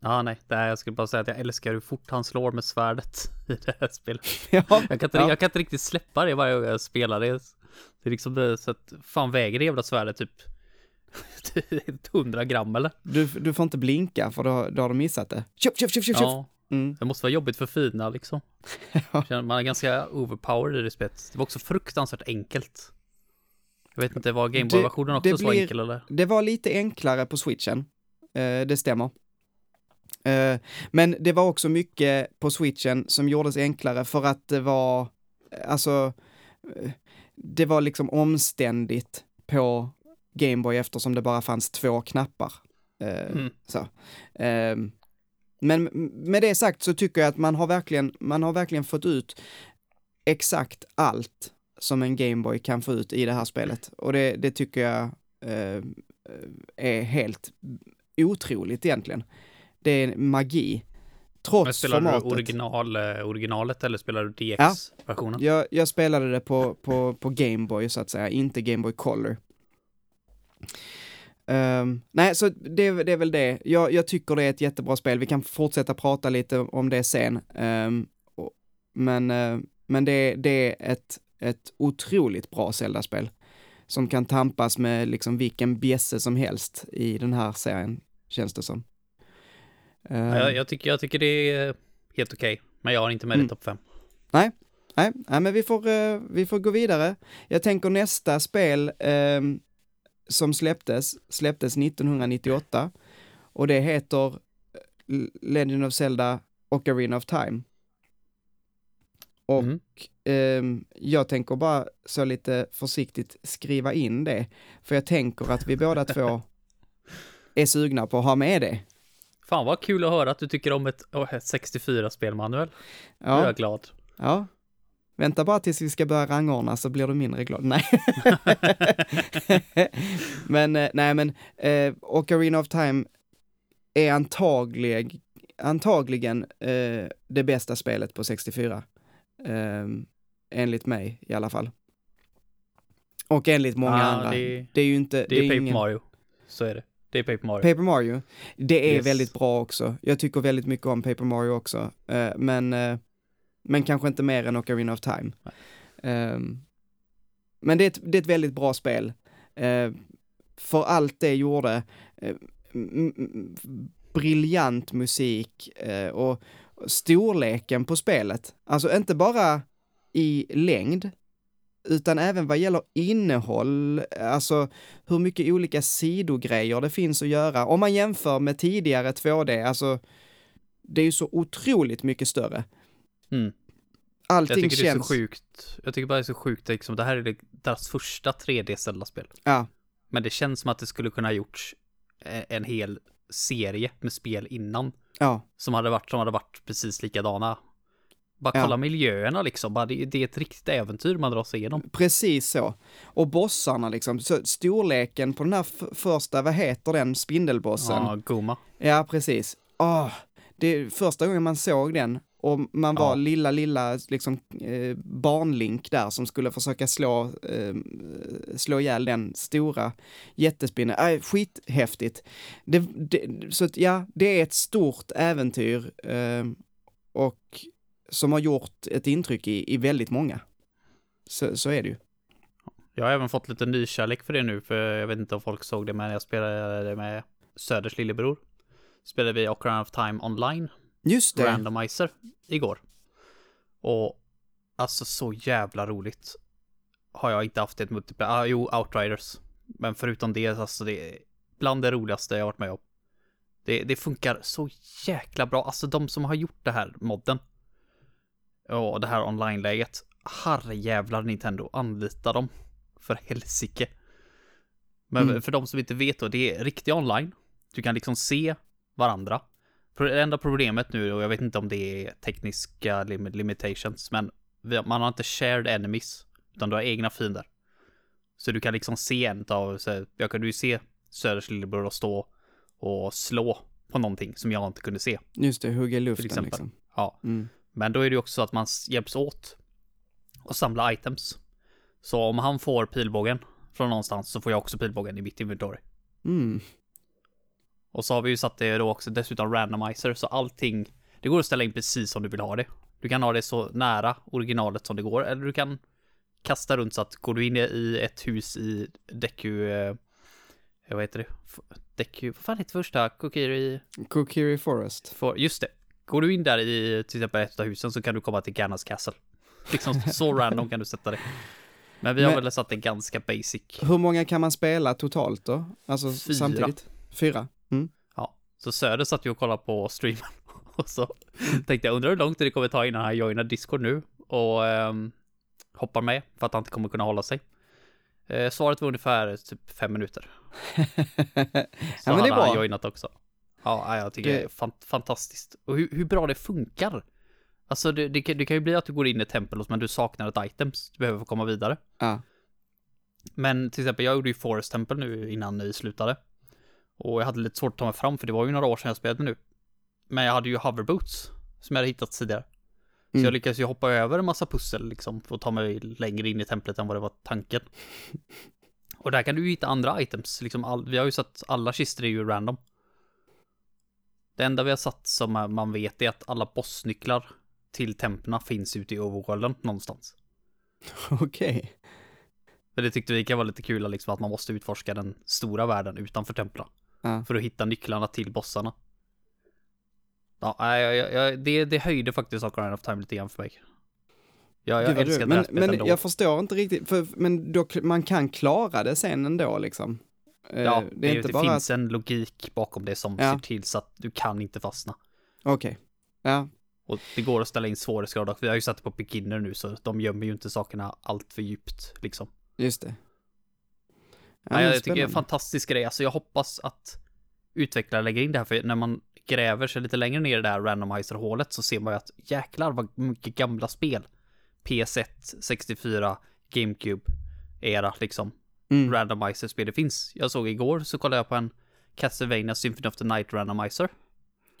Ja, nej, här, jag skulle bara säga att jag älskar hur fort han slår med svärdet i det här spelet. Ja, Jag kan inte, ja. jag kan inte riktigt släppa det varje gång jag spelar det. Det är liksom det, så att fan väger det jävla svärdet typ 100 gram eller? Du, du får inte blinka för då, då har du missat det. Köp, köp, köp, köp! Ja, Mm. det måste vara jobbigt för fina liksom. Man är ganska overpowered i det spelet. Det var också fruktansvärt enkelt. Jag vet inte, var Gameboy-versionen också det så blir- enkel eller? Det var lite enklare på switchen, eh, det stämmer. Eh, men det var också mycket på switchen som gjordes enklare för att det var, alltså, eh, det var liksom omständigt på Gameboy eftersom det bara fanns två knappar. Mm. så. Men med det sagt så tycker jag att man har verkligen, man har verkligen fått ut exakt allt som en Gameboy kan få ut i det här spelet. Och det, det tycker jag eh, är helt otroligt egentligen. Det är magi. Men Trots spelar du formatet. original, eh, originalet eller spelar du DX-versionen? Jag, jag spelade det på, på, på Gameboy så att säga, inte Gameboy Color. Ehm, nej, så det, det är väl det. Jag, jag tycker det är ett jättebra spel. Vi kan fortsätta prata lite om det sen. Och, men eh, men det, det är ett, ett otroligt bra Zelda-spel. Som kan tampas med liksom vilken bjässe som helst i den här serien, känns det som. Ehm, Ja, jag, jag, tycker, jag tycker det är helt okej. Men jag har inte med Mm. i topp 5. Nej, nej, nej men vi får, eh, vi får gå vidare. Jag tänker nästa spel ehm, som släpptes, släpptes 1998 och det heter eh, Legend of Zelda Ocarina of Time. Och Mm. ehm, jag tänker bara så lite försiktigt skriva in det, för jag tänker att vi båda två är sugna på att ha med det. Fan vad kul att höra att du tycker om ett, oh, ett 64-spel Manuel. Nu är Ja, jag glad. ja. Vänta bara tills vi ska börja rangordna så blir du mindre glad. Nej. men, eh, nej men, eh, Ocarina of Time är antaglig, antagligen eh, det bästa spelet på 64. Eh, enligt mig i alla fall. Och enligt många Ja, andra. det- Det, är ju inte, Det är Paper ingen... Mario. Så är det. Det är Paper Mario. Paper Mario, det är Yes. väldigt bra också. Jag tycker väldigt mycket om Paper Mario också. Eh, men, eh, men kanske inte mer än Ocarina of Time. Ehm, men det är, ett, det är ett väldigt bra spel. Eh, för allt det gjorde, eh, briljant musik eh, och storleken på spelet. Alltså inte bara i längd, utan även vad gäller innehåll, alltså hur mycket olika sidogrejer det finns att göra. Om man jämför med tidigare 2D, alltså det är ju så otroligt mycket större. Mm. Jag Allting tycker det är känns... så sjukt. Jag tycker bara det är så sjukt liksom. Det här är deras första 3D Zelda-spel. Ja, Men det känns som att det skulle kunna ha gjorts eh, en hel serie med spel innan. ja, Som hade varit, som hade varit precis likadana. Bara Ja. kolla miljöerna liksom. Bara det, det är ett riktigt äventyr man drar sig igenom. precis så. Och bossarna liksom, så storleken på den här första, vad heter den, spindelbossen? Ja, Goma. Ja, precis. Åh, det är första gången man såg den och man var Ja. lilla, lilla liksom eh, barnlink där som skulle försöka slå, eh, slå ihjäl den stora jättespindeln. Äh, skithäftigt. Det, det, så att ja, det är ett stort äventyr eh, och som har gjort ett intryck i, i väldigt många. Så, så är det ju. Jag har även fått lite nykärlek för det nu, för jag vet inte om folk såg det, men jag spelade det med Söders lillebror. Spelade vi Ocarina of Time online, Just det. randomizer, igår. Och alltså så jävla roligt. Har jag inte haft ett multiplayer, ah, jo, Outriders. Men förutom det, alltså det är bland det roligaste jag varit med om. Det, det funkar så jäkla bra, alltså de som har gjort det här modden. Och det här online-läget. Herrejävlar Nintendo, anlita dem. För helsike. Men Mm. för de som inte vet då, det är riktig online. Du kan liksom se varandra. Det enda problemet nu, och jag vet inte om det är tekniska lim- limitations, men man har inte shared enemies, utan du har egna fiender. Så du kan liksom se en av, så jag kunde ju se Söders lillebror stå och slå på någonting som jag inte kunde se. Just det, hugga i luften exempel. liksom. Ja, Mm. men då är det ju också så att man hjälps åt och samla items. Så om han får pilbågen från någonstans så får jag också pilbågen i mitt inventory. Mm. Och så har vi ju satt det då också dessutom randomizer, så allting, det går att ställa in precis som du vill ha det. Du kan ha det så nära originalet som det går, eller du kan kasta runt så att går du in i ett hus i Deku, eh, vad heter det? Deku, vad fan heter första? Kokiri? Kokiri Forest. For, just det. Går du in där i till exempel ett av husen så kan du komma till Ganas Castle. Liksom så random kan du sätta det. Men vi har Men- väl satt det ganska basic. Hur många kan man spela totalt då? Alltså Fyra. samtidigt? Fyra. Så Söder satt ju och kollade på streamen och så tänkte jag undrar hur långt det kommer ta innan han joinar Discord nu och ehm, hoppar med för att han inte kommer kunna hålla sig. Eh, svaret var ungefär typ fem minuter. Så ja, hade han joinat också. Ja, ja, jag tycker det, Det- är fan, fantastiskt. Och hur, hur bra det funkar. Alltså det, det, kan- det kan ju bli att du går in i tempel men du saknar ett item, så du behöver få komma vidare. Ja. Men till exempel, jag gjorde ju Forest Temple nu innan ni slutade. Och jag hade lite svårt att ta mig fram för det var ju några år sedan jag spelade nu. Men jag hade ju hoverboots som jag hade hittat tidigare. Så Mm. jag lyckades ju hoppa över en massa pussel liksom för att ta mig längre in i templet än vad det var tanken. Och där kan du ju hitta andra items, liksom all, vi har ju sett alla kistor är ju random. Det enda vi har satt som man- vet är att alla bossnycklar till templarna finns ute i overworlden någonstans. Okej. För det tyckte vi kan vara lite kul liksom att man måste utforska den stora världen utanför templarna. Ja. För att hitta nycklarna till bossarna. Ja, jag, jag, jag, det, det höjde faktiskt Ocarina of Time lite grann för mig. Ja, jag Gud, älskar du- det men, här spelet men ändå. jag förstår inte riktigt, för, men då, man kan klara det sen ändå liksom. Eh, ja, det det bara finns en logik bakom det som Ja. ser till så att du kan inte fastna. Okej. Ja, Och det går att ställa in svårighetsgrad och vi har ju satt det på beginner nu så de gömmer ju inte sakerna allt för djupt liksom. just det. Ja, Nej, jag tycker det är en fantastisk grej. Alltså jag hoppas att utvecklare lägger in det här, för när man gräver sig lite längre ner i det här randomizer-hålet så ser man ju att jäklar vad mycket gamla spel. PS1, 64, GameCube, era liksom. Mm. Randomizer-spel det finns. Jag såg igår så kollade jag på en Castlevania Symphony of the Night Randomizer.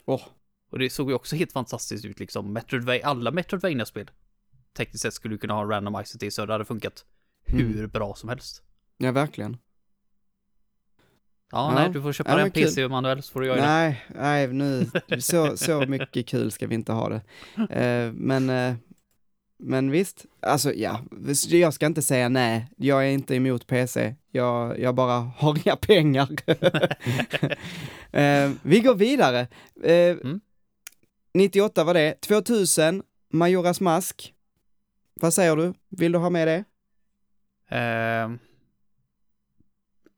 Åh, Och det såg ju också helt fantastiskt ut liksom. Metroidvania, alla Metroidvania-spel. Tekniskt sett skulle du kunna ha en randomizer till så det hade funkat hur Mm. bra som helst. ja verkligen. Ja, nej, du får köpa Ja, en. PC manuell så får du göra det. Nej, nej, nu, så, så mycket kul ska vi inte ha det. Eh, men, eh, men visst, alltså ja, jag ska inte säga nej, jag är inte emot PC, jag, jag bara har inga pengar. eh, vi går vidare. Mm. 98 var det, 2000, Majoras Mask. Vad säger du? Vill du ha med det?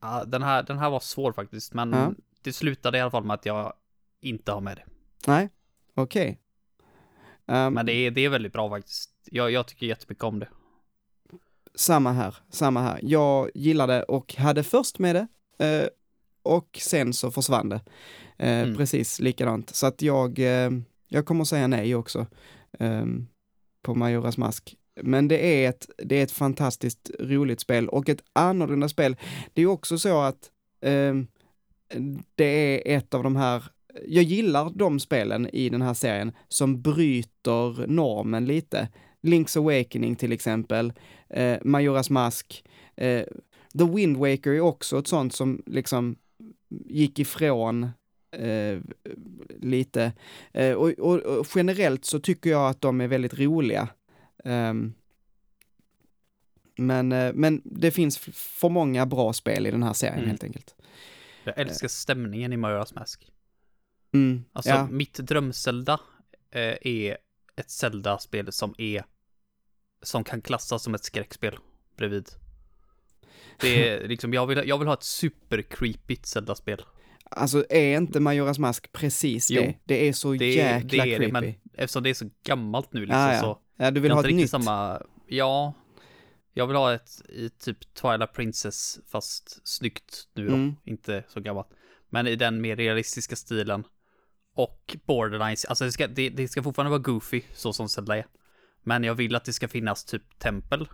Ehm, ja, den, här, den här var svår faktiskt, men Ja. det slutade i alla fall med att jag inte har med det. Nej, okej. Ehm, Men det är, det är väldigt bra faktiskt. Jag, jag tycker jättemycket om det. Samma här, samma här. Jag gillade och hade först med det eh, och sen så försvann det. Eh, Mm. Precis likadant. Så att jag, eh, jag kommer säga nej också eh, på Majoras Mask. Men det är, ett, det är ett fantastiskt roligt spel och ett annorlunda spel. Det är också så att eh, det är ett av de här, jag gillar de spelen i den här serien som bryter normen lite. Link's Awakening till exempel, eh, Majoras Mask, eh, The Wind Waker är också ett sånt som liksom gick ifrån eh, lite. Eh, och, och, och generellt så tycker jag att de är väldigt roliga. Ehm, men, eh, men det finns för många bra spel i den här serien Mm. helt enkelt. Jag älskar stämningen i Majora's Mask. Mm, Alltså, ja, mitt dröm-Zelda eh, är ett Zelda-spel som är som kan klassas som ett skräckspel bredvid. Det är liksom, jag vill, jag vill ha ett super creepigt Zelda-spel. alltså är inte Majoras Mask precis Jo, det? Det är så Det, jäkla det är creepy. det, men eftersom det är så gammalt nu liksom Ja, ja. så ja, du vill jag ha ett nytt? samma, ja, jag vill ha ett i typ Twilight Princess fast snyggt nu då, Mm. inte så gammalt. Men i den mer realistiska stilen. Och borderlines, alltså det ska, det, det ska fortfarande vara goofy så som Zelda är. Men jag vill att det ska finnas typ tempel.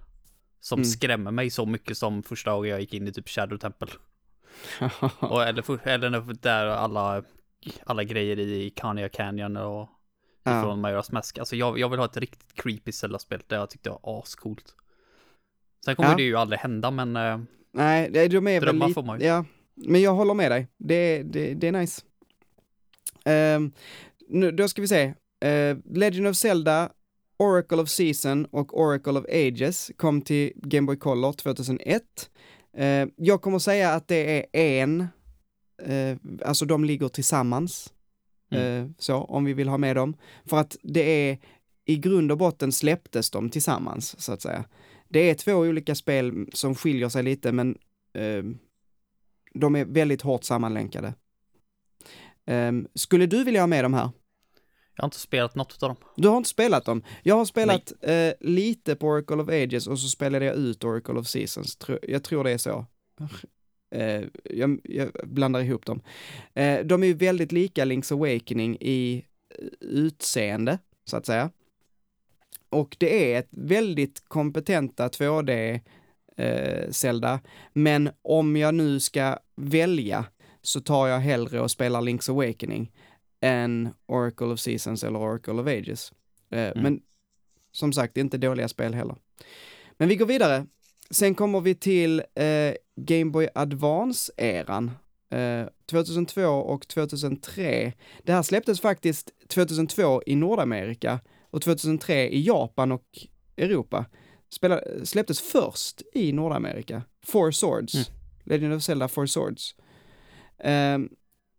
Som Mm. skrämmer mig så mycket som första gången jag gick in i typ Shadow Temple. Och, eller, för- eller där alla, alla grejer i Kanye Canyon och Ja. från Majora's Mask. Alltså jag, jag vill ha ett riktigt creepy Zelda-spel där jag tyckte det var ascoolt. Sen kommer Ja. det ju aldrig hända, men eh, Nej, det- de är väl Drömmar lite, får man ju. ja. Men jag håller med dig. Det, det, det är nice. Ehm, nu, då ska vi se. Eh, Legend of Zelda, Oracle of Season och Oracle of Ages kom till Game Boy Color 2001. Eh, jag kommer säga att det är en, eh, alltså de ligger tillsammans. Mm. Eh, så, om vi vill ha med dem. För att det är, i grund och botten släpptes de tillsammans, så att säga. Det är två olika spel som skiljer sig lite, men eh, de är väldigt hårt sammanlänkade. Ehm, skulle du vilja ha med de här? Jag har inte spelat något av dem. Du har inte spelat dem. Jag har spelat eh, lite på Oracle of Ages och så spelade jag ut Oracle of Seasons. Jag tror det är så. Eh, jag, jag blandar ihop dem. Eh, de är ju väldigt lika Link's Awakening i eh, utseende, så att säga. Och det är ett väldigt kompetenta 2D eh, Zelda, men om jag nu ska välja så tar jag hellre och spelar Link's Awakening än Oracle of Seasons eller Oracle of Ages. Eh, Men som sagt, det är inte dåliga spel heller. Men vi går vidare. Sen kommer vi till eh, Game Boy Advance-eran. Eh, 2002 och 2003. Det här släpptes faktiskt 2002 i Nordamerika och 2003 i Japan och Europa. Spela, släpptes först i Nordamerika. Four Swords. Mm. Legend of Zelda Four Swords. Ehm,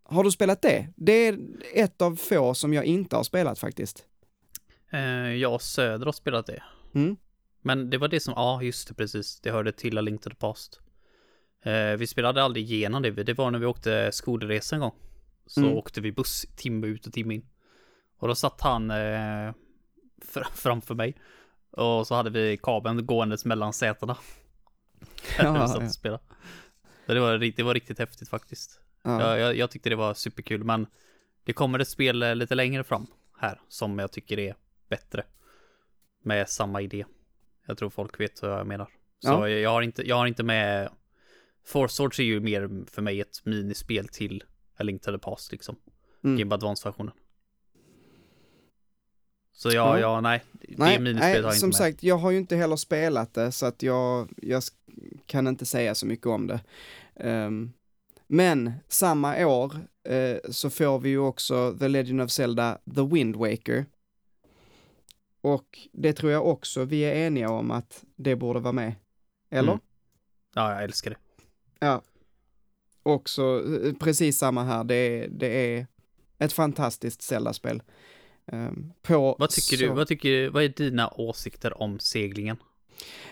har du spelat det? Det är ett av få som jag inte har spelat faktiskt. Eh, jag och Söder har spelat det. Mm. Men det var det som, ja just det precis, det hörde till A Link to the Past. Eh, vi spelade aldrig igenom det, det var när vi åkte skolresa en gång. Så Mm. åkte vi buss timme ut och timme in. Och då satt han eh, fr- framför mig. Och så hade vi kabeln gåendes mellan sätena. Ja, vi satt och ja. spelade. Så det var, det var riktigt häftigt faktiskt. Ja. Jag, jag, jag tyckte det var superkul, men det kommer ett spel eh, lite längre fram här som jag tycker är bättre. Med samma idé. Jag tror folk vet vad jag menar. Så Ja. jag, har inte, jag har inte med... Four Swords är ju mer för mig ett minispel till A Link to the Past liksom. Mm. Game Advance-versionen. Så ja, Ja. ja, nej. Det Nej, jag nej inte som med. sagt, jag har ju inte heller spelat det, så att jag, jag kan inte säga så mycket om det. Ehm, men samma år eh, så får vi ju också The Legend of Zelda The Wind Waker. Och det tror jag också vi är eniga om att det borde vara med. Eller? Mm. Ja, jag älskar det. Ja. Också eh, precis samma här, det är, det är ett fantastiskt Zelda-spel. Ehm, på Vad tycker så... du, vad tycker vad är dina åsikter om seglingen?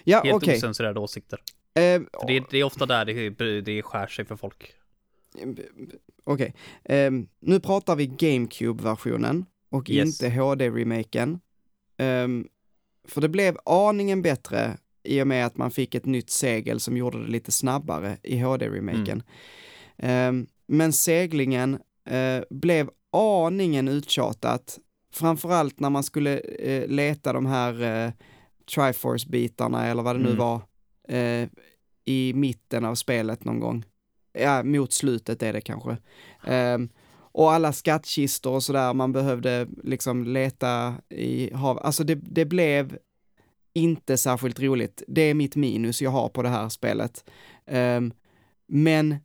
Ja, Helt okej. osensurerade åsikter. Ehm, För det, det är ofta där det, det skär sig för folk. Okej, Ehm, nu pratar vi GameCube-versionen och Yes. inte HD-remaken. Ehm, för det blev aningen bättre i och med att man fick ett nytt segel som gjorde det lite snabbare i HD-remaken. Ehm, men seglingen eh, blev aningen uttjatat, framförallt när man skulle eh, leta de här eh, Triforce-bitarna eller vad det nu Mm. var i mitten av spelet någon gång. Ja, mot slutet är det kanske. Ehm, och alla skattkistor och sådär, man behövde liksom leta i hav. Alltså det, det blev inte särskilt roligt. Det är mitt minus jag har på det här spelet. Ehm, men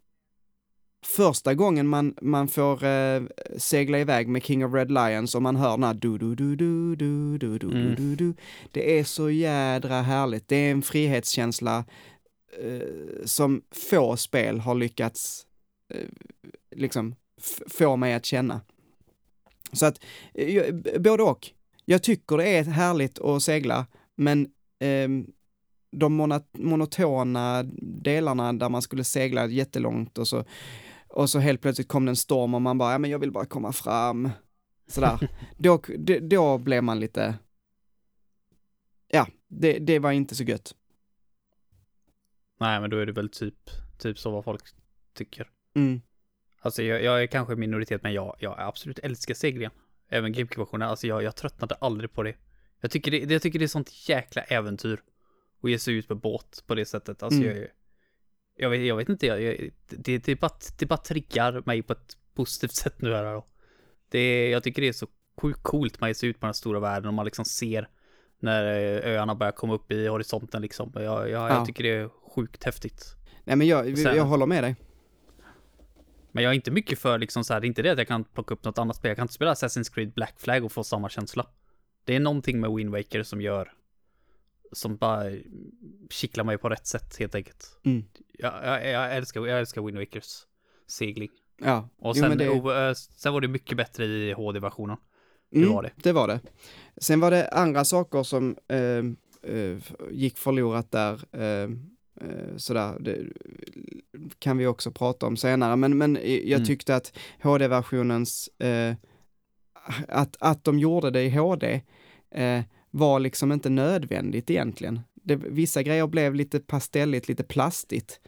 första gången man, man får eh, segla iväg med King of Red Lions och man hör den här du du du du du du du Mm. du du Det är så jädra härligt. Det är en frihetskänsla eh, som få spel har lyckats eh, liksom f- få mig att känna. Så att, eh, jag- både och. Jag tycker det är härligt att segla, men ehm, de monotona delarna där man skulle segla jättelångt och så, och så helt plötsligt kom det en storm och man bara, ja men jag vill bara komma fram. Sådär. då, då, då blev man lite, ja, det, det var inte så gött. Nej, men då är det väl typ, typ så vad folk tycker. Mm. Alltså jag, jag är kanske minoritet, men jag, jag absolut älskar seglingen. Även GameCube-versionen, alltså jag, jag tröttnade aldrig på det. Jag tycker det, jag tycker det är sånt jäkla äventyr. Att ge sig ut på båt på det sättet. Alltså Mm. jag, jag, vet, jag vet inte, jag, jag, det, det, bara, det bara triggar mig på ett positivt sätt nu här då. Det, jag tycker det är så coolt man ger sig ut på den stora världen och man liksom ser när eh, öarna börjar komma upp i horisonten liksom. Jag, jag, Ja. jag tycker det är sjukt häftigt. Nej men jag, Sen- jag håller med dig. Men jag är inte mycket för liksom så här, det är inte det att jag kan plocka upp något annat spel. Jag kan inte spela Assassin's Creed Black Flag och få samma känsla. Det är någonting med Wind Waker som gör, som bara kittlar mig på rätt sätt helt enkelt. Mm. Jag, jag, jag, älskar, jag älskar Wind Wakers segling. Ja, Och Jo, sen, men det- och, eh, sen var det mycket bättre i HD-versionen. Mm, var det? Det var det. Sen var det andra saker som eh, eh, gick förlorat där. Eh, sådär, det kan vi också prata om senare. Men, men jag Mm. tyckte att HD-versionens, eh, att, att de gjorde det i HD eh, var liksom inte nödvändigt egentligen. Det, vissa grejer blev lite pastelligt, lite plastigt.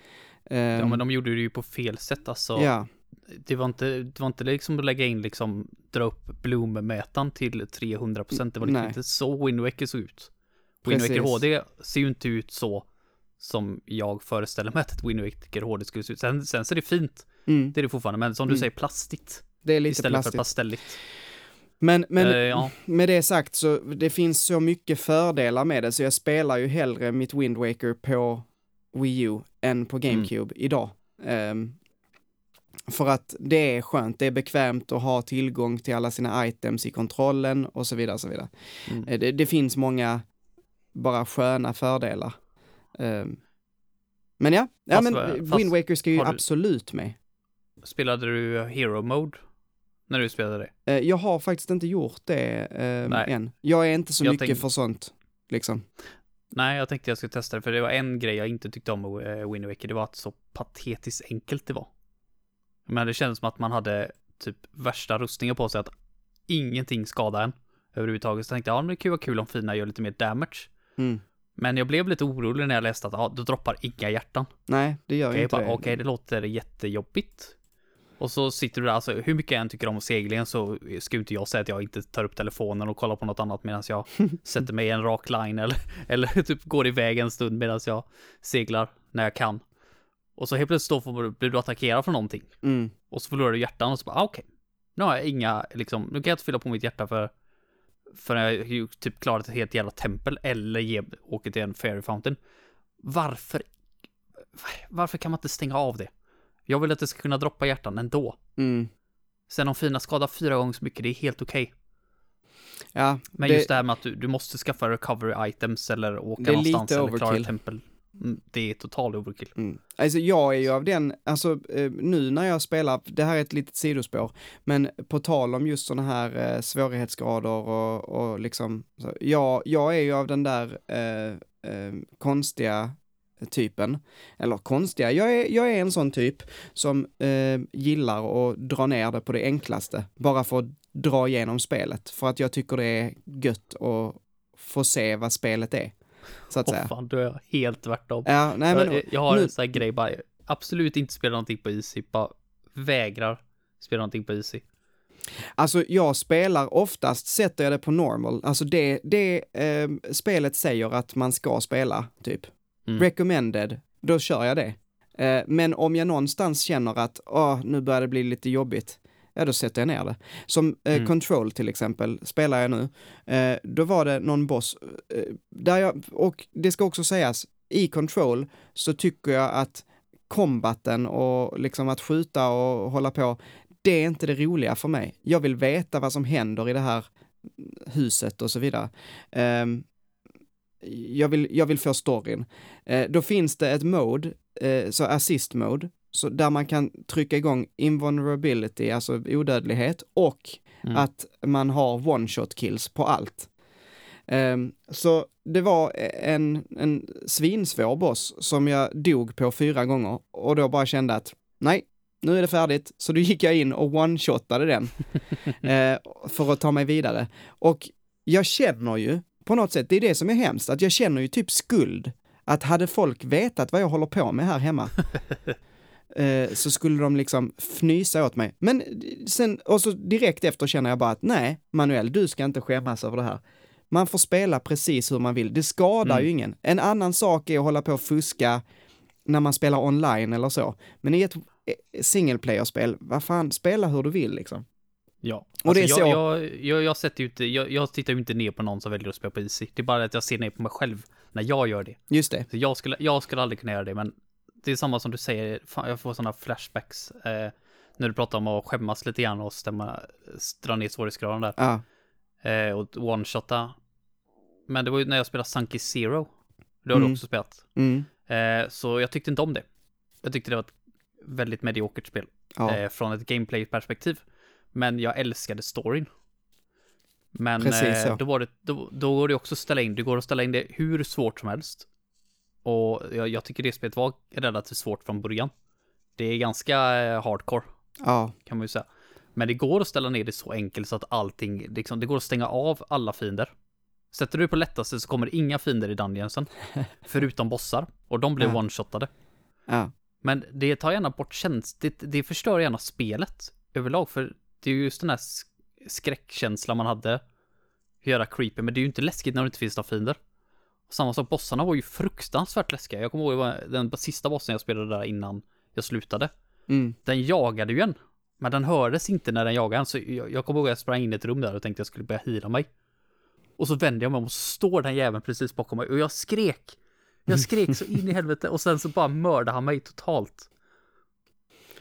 Eh, Ja, men de gjorde det ju på fel sätt alltså. ja, Det var inte, det var inte liksom att lägga in liksom, dra upp bloommätaren till 300%. Det var liksom Nej. inte så Wind Waker såg ut. Precis. HD ser ju inte ut så som jag föreställer mig att ett Waker HD skulle se ut. Sen, sen ser det fint, mm, det är det fortfarande, men som du Mm. säger plastigt det är lite istället plastigt. för pastelligt. Men, men Eh, ja. med det sagt så det finns så mycket fördelar med det så jag spelar ju hellre mitt Wind Waker på Wii U än på GameCube idag. Ehm, för att det är skönt, det är bekvämt att ha tillgång till alla sina items i kontrollen och så vidare. Och så vidare. Mm. Eh, Det, det finns många bara sköna fördelar. Ehm, men ja, ja Fast men Wind Waker ska ju du- absolut med. Spelade du Hero Mode? När du spelade det? Eh, Jag har faktiskt inte gjort det eh, Nej. än. Jag är inte så Jag mycket tänk- för sånt, liksom. Nej, jag tänkte jag skulle testa det, för det var en grej jag inte tyckte om med eh, Wind Waker, det var att så patetiskt enkelt det var. Men det kändes som att man hade typ värsta rustningar på sig, att ingenting skadade en överhuvudtaget. Så tänkte jag, ja men det kan ju vara kul om Fina gör lite mer damage. Mm. Men jag blev lite orolig när jag läste att, ja, då droppar inga hjärtan. Nej, det gör Okej, inte bara, det. okej, det låter jättejobbigt. Och så sitter du där, alltså hur mycket jag än tycker om seglingen så ska inte jag säga att jag inte tar upp telefonen och kollar på något annat medan jag sätter mig i en rak line eller, eller typ går iväg en stund medan jag seglar när jag kan. Och så helt plötsligt då får, blir du attackerad från någonting. Mm. Och så förlorar du hjärtan och så bara, ah, okej. Nu har jag inga, liksom, nu kan jag inte fylla på mitt hjärta för för jag ju typ klarat ett helt jävla tempel eller ge, åker till en fairy fountain. Varför? Varför kan man inte stänga av det? Jag vill att det ska kunna droppa hjärtan ändå. Mm. Sen om fina skadar fyra gånger så mycket, det är helt okej. Ja, Men det, just det här med att du, du måste skaffa recovery items eller åka någonstans eller klara ett tempel. Det är total overkill. Mm. Alltså jag är ju av den, alltså eh, nu när jag spelar, det här är ett litet sidospår, men på tal om just sådana här eh, svårighetsgrader och, och liksom, så, jag, jag är ju av den där eh, eh, konstiga typen, eller konstiga, jag är, jag är en sån typ som eh, gillar att dra ner det på det enklaste, bara för att dra igenom spelet, för att jag tycker det är gött att få se vad spelet är, så att Åh säga. fan, då är jag helt tvärtom. Ja, nej men, jag, jag har nu- en sån här grej bara, absolut inte spela någonting på easy, bara vägrar spela någonting på easy. Alltså jag spelar oftast, sätter jag det på normal, alltså det, det eh, spelet säger att man ska spela, typ. Mm. Recommended, då kör jag det. Eh, men om jag någonstans känner att, åh, nu börjar det bli lite jobbigt, ja då sätter jag ner det. Som eh, Mm. Control till exempel, spelar jag nu, eh, då var det någon boss, eh, där jag, och det ska också sägas, i Control så tycker jag att kombaten och liksom att skjuta och hålla på, det är inte det roliga för mig. Jag vill veta vad som händer i det här huset och så vidare. Ehm, jag, vill, jag vill få storyn. Eh, då finns det ett mode, eh, så assist mode, så där man kan trycka igång invulnerability, alltså odödlighet, och Mm. att man har one shot kills på allt. Ehm, så det var en, en svinsvår boss som jag dog på fyra gånger och då bara kände att nej, nu är det färdigt. Så då gick jag in och one-shotade den eh, för att ta mig vidare. Och jag känner ju på något sätt, det är det som är hemskt, att jag känner ju typ skuld. Att hade folk vetat vad jag håller på med här hemma, eh, så skulle de liksom fnysa åt mig. Men sen, och så direkt efter känner jag bara att nej, Manuel, du ska inte skämmas över det här. Man får spela precis hur man vill. Det skadar Mm. ju ingen. En annan sak är att hålla på och fuska när man spelar online eller så. Men i ett eh, single player-spel, vad fan, spela hur du vill liksom. Ja, Och det är alltså, så- jag, jag, jag, jag sätter ju inte, jag, jag tittar ju inte ner på någon som väljer att spela på easy. Det är bara att jag ser ner på mig själv när jag gör det. Just det. Så jag skulle, jag skulle aldrig kunna göra det, men det är samma som du säger, fan, jag får sådana flashbacks eh, när du pratar om att skämmas lite grann och stämma, dra ner svårighetsgraden där. Ja, Eh, och one-shotta. Men det var ju när jag spelade Sunky Zero. Det har du Mm. också spelat. mm, Eh, så jag tyckte inte om det. Jag tyckte det var ett väldigt mediokert spel. ja, eh, från ett gameplay-perspektiv. Men jag älskade storyn. Men Precis eh, så. då, var det, då, då går det också att ställa in, det går att ställa in det hur svårt som helst. Och jag, jag tycker det spelet var relativt svårt från början. Det är ganska eh, hardcore, ja, kan man ju säga. Men det går att ställa ner det så enkelt så att allting, liksom, det går att stänga av alla fiender. Sätter du på lättaste så kommer det inga fiender i dungeonsen. förutom bossar. Och de blir Ja. one-shotade. ja, Men det tar gärna bort känslan, det, det förstör gärna spelet överlag, för det är ju just den här sk- skräckkänslan man hade. Hur göra creepy, men det är ju inte läskigt när det inte finns några fiender. Samma sak, bossarna var ju fruktansvärt läskiga. Jag kommer ihåg den sista bossen jag spelade där innan jag slutade. mm, Den jagade ju en, men den hördes inte när den jagade en, så jag, jag kommer ihåg att jag sprang in i ett rum där och tänkte jag skulle börja hila mig. Och så vände jag mig om och så står den jäveln precis bakom mig och jag skrek. Jag skrek så in i helvete och sen så bara mördade han mig totalt.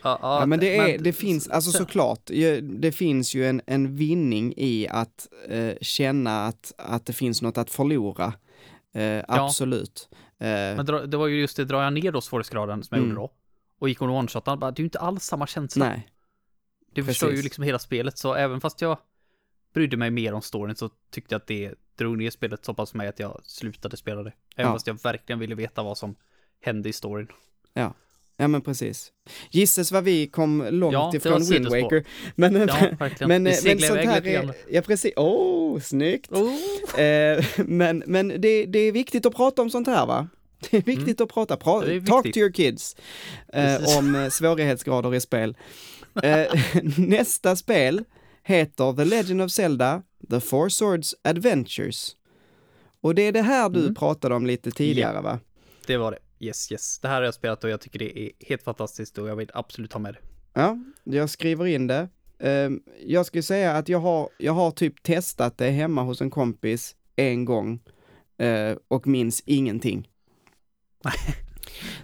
Ja, Ja, men det, är, det finns, alltså så- såklart, det finns ju en, en vinning i att eh, känna att, att det finns något att förlora. Eh, absolut. Eh, Men det var ju just det, drar jag ner då svårighetsgraden som jag Mm. gjorde då och gick on one-shot, bara, det är ju inte alls samma känsla. nej, det förstör ju precis. liksom hela spelet, så även fast jag brydde mig mer om storyn så tyckte jag att det drog ner spelet så pass mig att jag slutade spela det. Även Ja. fast jag verkligen ville veta vad som hände i storyn. ja men precis. Gisses vad vi kom långt Ja, ifrån Wind. Waker. Men, Ja, verkligen. men, Vi men sånt här är, ja precis, åh, oh, snyggt. Oh. Eh, men men det, det är viktigt att prata om sånt här va? Det är viktigt att prata, pra, Mm. Talk to your kids eh, om eh, svårighetsgrader i spel. Eh, nästa spel heter The Legend of Zelda, The Four Swords Adventures. Och det är det här du Mm. pratade om lite tidigare va? Det var det. Yes, yes. Det här har jag spelat och jag tycker det är helt fantastiskt och jag vill absolut ha med det. Ja, jag skriver in det. Eh, jag skulle säga att jag har, jag har typ testat det hemma hos en kompis en gång eh, och minns ingenting.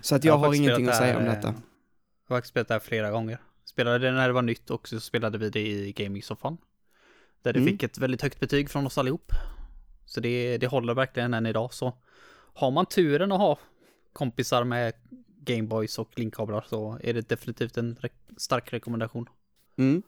Så att jag, har faktiskt ingenting att säga om här, detta. eh, Jag har faktiskt spelat det här flera gånger. Spelade det när det var nytt och så spelade vi det i gaming-soffan. Där det Mm. fick ett väldigt högt betyg från oss allihop. Så det, det håller verkligen än idag. Så har man turen att ha kompisar med Gameboys och linkkablar så är det definitivt en re- stark rekommendation. Mm.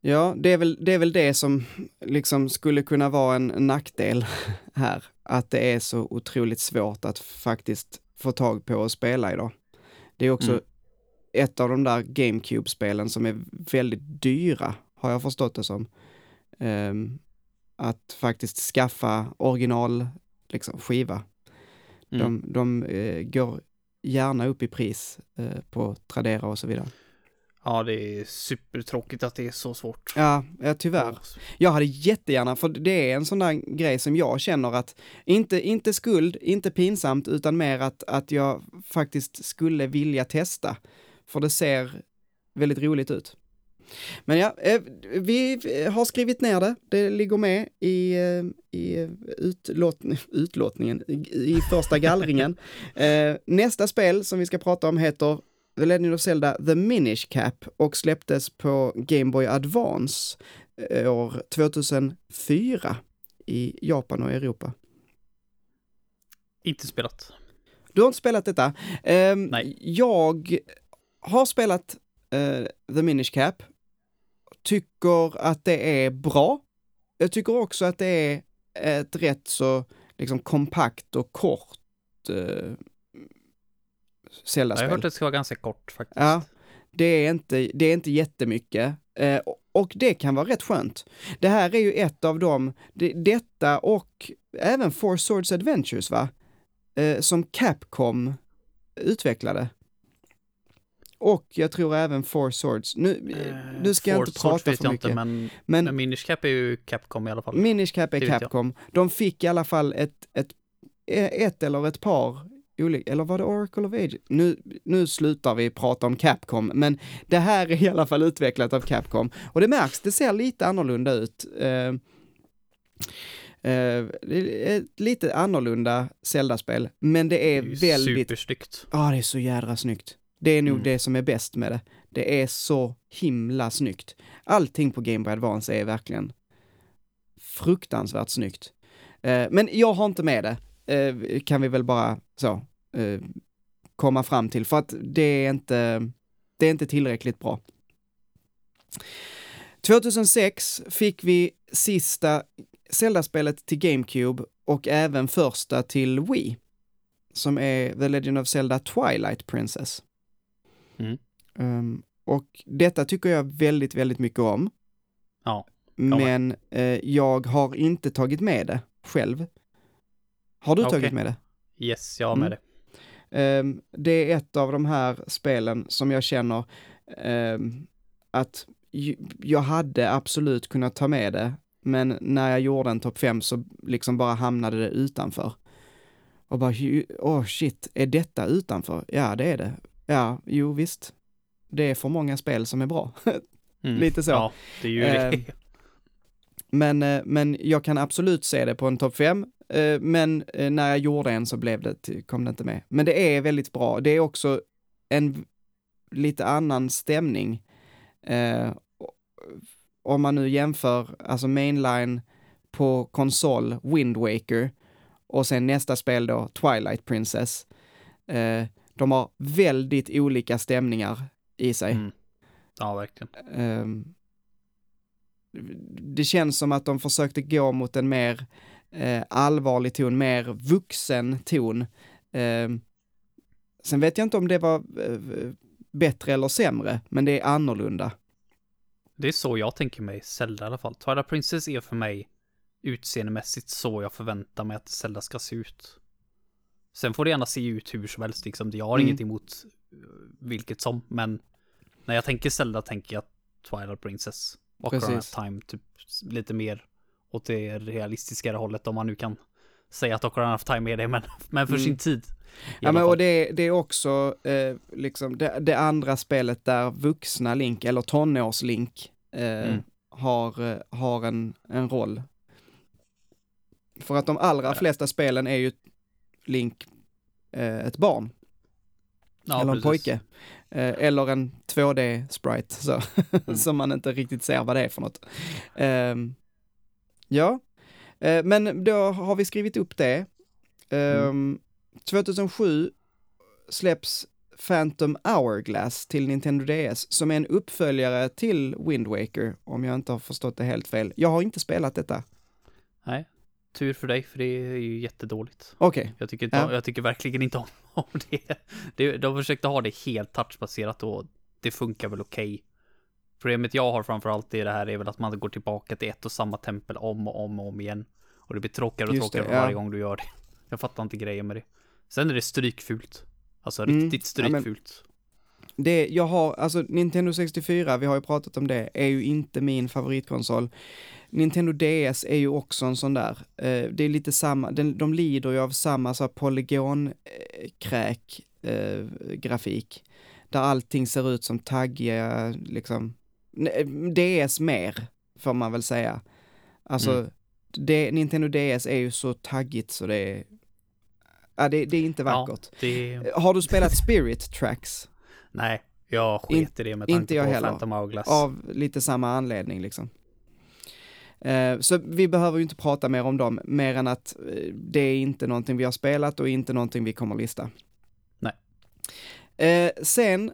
Ja, det är, väl, det är väl det som liksom skulle kunna vara en nackdel här. Att det är så otroligt svårt att faktiskt få tag på och spela idag. Det är också Mm. ett av de där GameCube-spelen som är väldigt dyra, har jag förstått det som. Ehm, att faktiskt skaffa original liksom, skiva. Mm. De, de eh, går gärna upp i pris eh, på Tradera och så vidare. Ja, det är supertråkigt att det är så svårt. Ja, ja tyvärr. Jag hade jättegärna, för det är en sån där grej som jag känner att, inte, inte skuld, inte pinsamt, utan mer att, att jag faktiskt skulle vilja testa. För det ser väldigt roligt ut. Men ja, eh, vi har skrivit ner det, det ligger med i, eh, i utlåt, utlåtningen, i, första gallringen. Eh, Nästa spel som vi ska prata om heter The Legend of Zelda The Minish Cap och släpptes på Game Boy Advance år 2004 i Japan och Europa. Inte spelat. Du har inte spelat detta. Ehm, Nej. Jag har spelat The Minish Cap. Tycker att det är bra. Jag tycker också att det är ett rätt så liksom kompakt och kort eh, Jag har Zelda-spel. hört att det ska vara ganska kort faktiskt. Ja, det är inte, det är inte jättemycket. Eh, och det kan vara rätt skönt. Det här är ju ett av dem, det, detta och även Four Swords Adventures va? Eh, som Capcom utvecklade. Och jag tror även Four Swords. Nu, Eh, nu ska jag inte prata för mycket. Inte, men, men men Minish Cap är ju Capcom i alla fall. Minish Cap är. Capcom. De fick i alla fall ett, ett, ett eller ett par olika, eller var det Oracle of Age? Nu, nu slutar vi prata om Capcom, men det här är i alla fall utvecklat av Capcom. Och det märks, det ser lite annorlunda ut. Eh, är ett lite annorlunda Zelda-spel, men det är Det är väldigt, Supersnyggt. ja det är så jädra snyggt. Det är nog Mm. det som är bäst med det. Det är så himla snyggt. Allting på Game Boy Advance är verkligen fruktansvärt snyggt. Eh, men jag har inte med det, eh, kan vi väl bara så eh, komma fram till, för att det är inte, det är inte tillräckligt bra. 2006 fick vi sista Zelda-spelet till GameCube och även första till Wii, som är The Legend of Zelda Twilight Princess. Mm. Um, och detta tycker jag väldigt, väldigt mycket om. Ja. Men eh, jag har inte tagit med det själv. Har du Okej. tagit med det? Yes, jag har med Mm. det. Ehm, det är ett av de här spelen som jag känner ehm, att jag hade absolut kunnat ta med det, men när jag gjorde en topp 5 så liksom bara hamnade det utanför. Och bara, åh shit, är detta utanför? Ja, det är det. Ja, jo visst. Det är för många spel som är bra. Mm. Lite så. Ja, det är ju Ehm, det. Men, eh, men jag kan absolut se det på en topp 5. Men eh, när jag gjorde en så blev det, kom det inte med. Men det är väldigt bra. Det är också en lite annan stämning. Eh, om man nu jämför, alltså mainline på konsol, Wind Waker, och sen nästa spel då, Twilight Princess. Eh, de har väldigt olika stämningar i sig. Mm. Ja, verkligen. Ehm, det känns som att de försökte gå mot en mer eh, allvarlig ton, mer vuxen ton. Ehm, sen vet jag inte om det var eh, bättre eller sämre, men det är annorlunda. Det är så jag tänker mig Zelda i alla fall. Twilight Princess är för mig utseendemässigt så jag förväntar mig att Zelda ska se ut. Sen får det gärna se ut hur som helst liksom. Jag har Mm. inget emot eh, vilket som, men när jag tänker Zelda tänker jag Twilight Princess. Of Precis. Time, typ lite mer åt det realistiskare hållet om man nu kan säga att Ocarina of Time är det, men, men för Mm. sin tid. Ja, men och det, det är också eh, liksom det, det andra spelet där vuxna Link, eller tonårslink, eh, Mm. har, eh, har en, en roll. För att de allra Ja. flesta spelen är ju Link eh, ett barn. Ja, eller en precis. pojke. Eh, eller en 2D-sprite, så, Mm. som man inte riktigt ser vad det är för något. Ehm, ja, Eh, men då har vi skrivit upp det. Ehm, 2007 släpps Phantom Hourglass till Nintendo DS, som är en uppföljare till Wind Waker, om jag inte har förstått det helt fel. Jag har inte spelat detta. Nej, tur för dig, för det är ju jättedåligt. Okej, Jag tycker, inte, Ja. jag tycker verkligen inte om, om det. det. De försökte ha det helt touchbaserat och det funkar väl okej. Problemet jag har framförallt i det här är väl att man går tillbaka till ett och samma tempel om och om och om igen. Och det blir tråkigare och Just det, tråkigare ja. varje gång du gör det. Jag fattar inte grejen med det. Sen är det strykfult. Alltså Mm, riktigt ja, men- strykfult. Det, jag har, alltså Nintendo 64, vi har ju pratat om det, är ju inte min favoritkonsol. Nintendo DS är ju också en sån där, eh, det är lite samma, den, de lider ju av samma så här polygonkräk eh, grafik. Där allting ser ut som taggiga, liksom, ne- DS mer, får man väl säga. Alltså, Mm. det, Nintendo DS är ju så taggigt så det är, ja, det, det är inte vackert. Det... Har du spelat Spirit Tracks? Nej, jag sket i det med inte tanke jag på heller. Phantom Hourglass. Av lite samma anledning liksom. Eh, så vi behöver ju inte prata mer om dem, mer än att eh, det är inte någonting vi har spelat och inte någonting vi kommer lista. Nej. Eh, sen,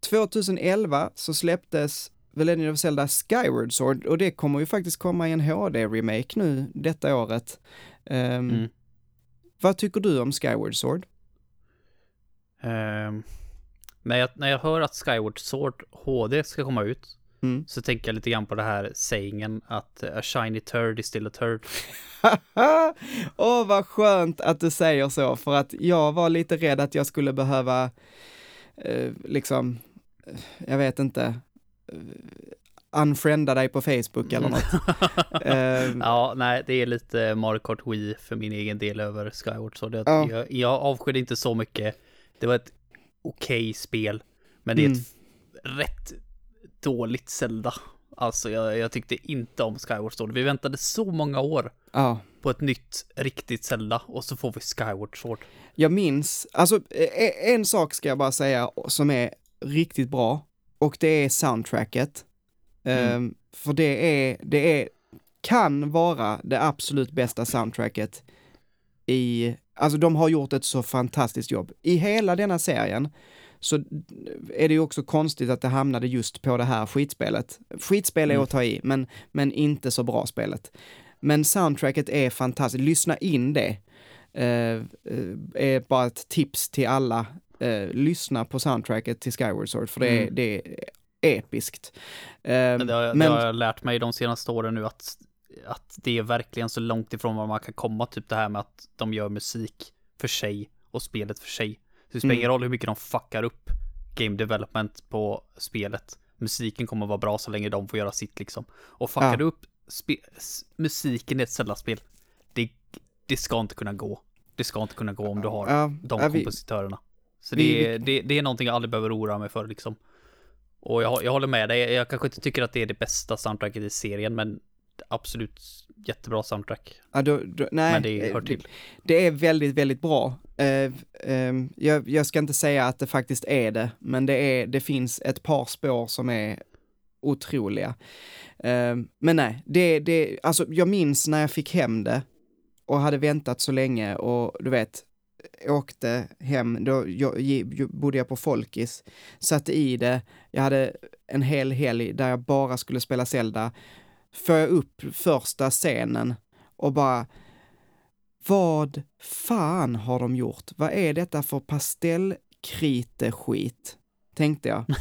2011 så släpptes The Legend of Zelda Skyward Sword och det kommer ju faktiskt komma i en HD-remake nu detta året. Ehm, Mm. Vad tycker du om Skyward Sword? Ehm, när, jag, när jag hör att Skyward Sword HD ska komma ut Mm. så tänker jag lite grann på det här sägningen att a shiny turd is still a turd. Åh, vad skönt att du säger så, för att jag var lite rädd att jag skulle behöva, eh, liksom, eh, jag vet inte, eh, unfrienda dig på Facebook eller något. Eh, Ja, nej, det är lite Mario Kart Wii för min egen del över Skyward Sword. Jag, Ja. jag, jag avskydde inte så mycket. Det var ett okej spel, men det är Mm. ett rätt dåligt Zelda. Alltså, jag, jag tyckte inte om Skyward Sword. Vi väntade så många år Ja, på ett nytt riktigt Zelda och så får vi Skyward Sword. Jag minns, alltså e- en sak ska jag bara säga som är riktigt bra och det är soundtracket. Mm. Ehm, för det är, det är, kan vara det absolut bästa soundtracket i, alltså de har gjort ett så fantastiskt jobb. I hela denna serien så är det ju också konstigt att det hamnade just på det här skitspelet. Skitspel är Mm. att ta i, men, men inte så bra spelet. Men soundtracket är fantastiskt, lyssna in det. Eh, eh, är bara ett tips till alla. Eh, lyssna på soundtracket till Skyward Sword, för det är, Mm. det är episkt. Eh, Men det, har, men- det har jag lärt mig de senaste åren nu att, att det är verkligen så långt ifrån vad man kan komma, typ det här med att de gör musik för sig och spelet för sig. Så det spelar Mm. ingen roll hur mycket de fuckar upp game development på spelet. Musiken kommer vara bra så länge de får göra sitt liksom. Och fuckar Ja. du upp musiken i ett Zelda-spel, det, det ska inte kunna gå. Det ska inte kunna gå om du har ja, de ja, kompositörerna. Så vi- det, är, det, det är någonting jag aldrig behöver oroa mig för liksom. Och jag, jag håller med dig, jag kanske inte tycker att det är det bästa soundtracket i serien, men absolut jättebra soundtrack. Ja, då, då, nej, Men det eh, hör till. Det är väldigt, väldigt bra. Eh, ehm, jag, jag ska inte säga att det faktiskt är det, men det, är, det finns ett par spår som är otroliga. Ehm, men nej, det, det, alltså jag minns när jag fick hem det och hade väntat så länge och du vet, åkte hem, då jag, jag, bodde jag på Folkis, satte i det, jag hade en hel helg där jag bara skulle spela Zelda, får jag upp första scenen och bara, vad fan har de gjort? Vad är detta för pastellkriteskit? Tänkte jag.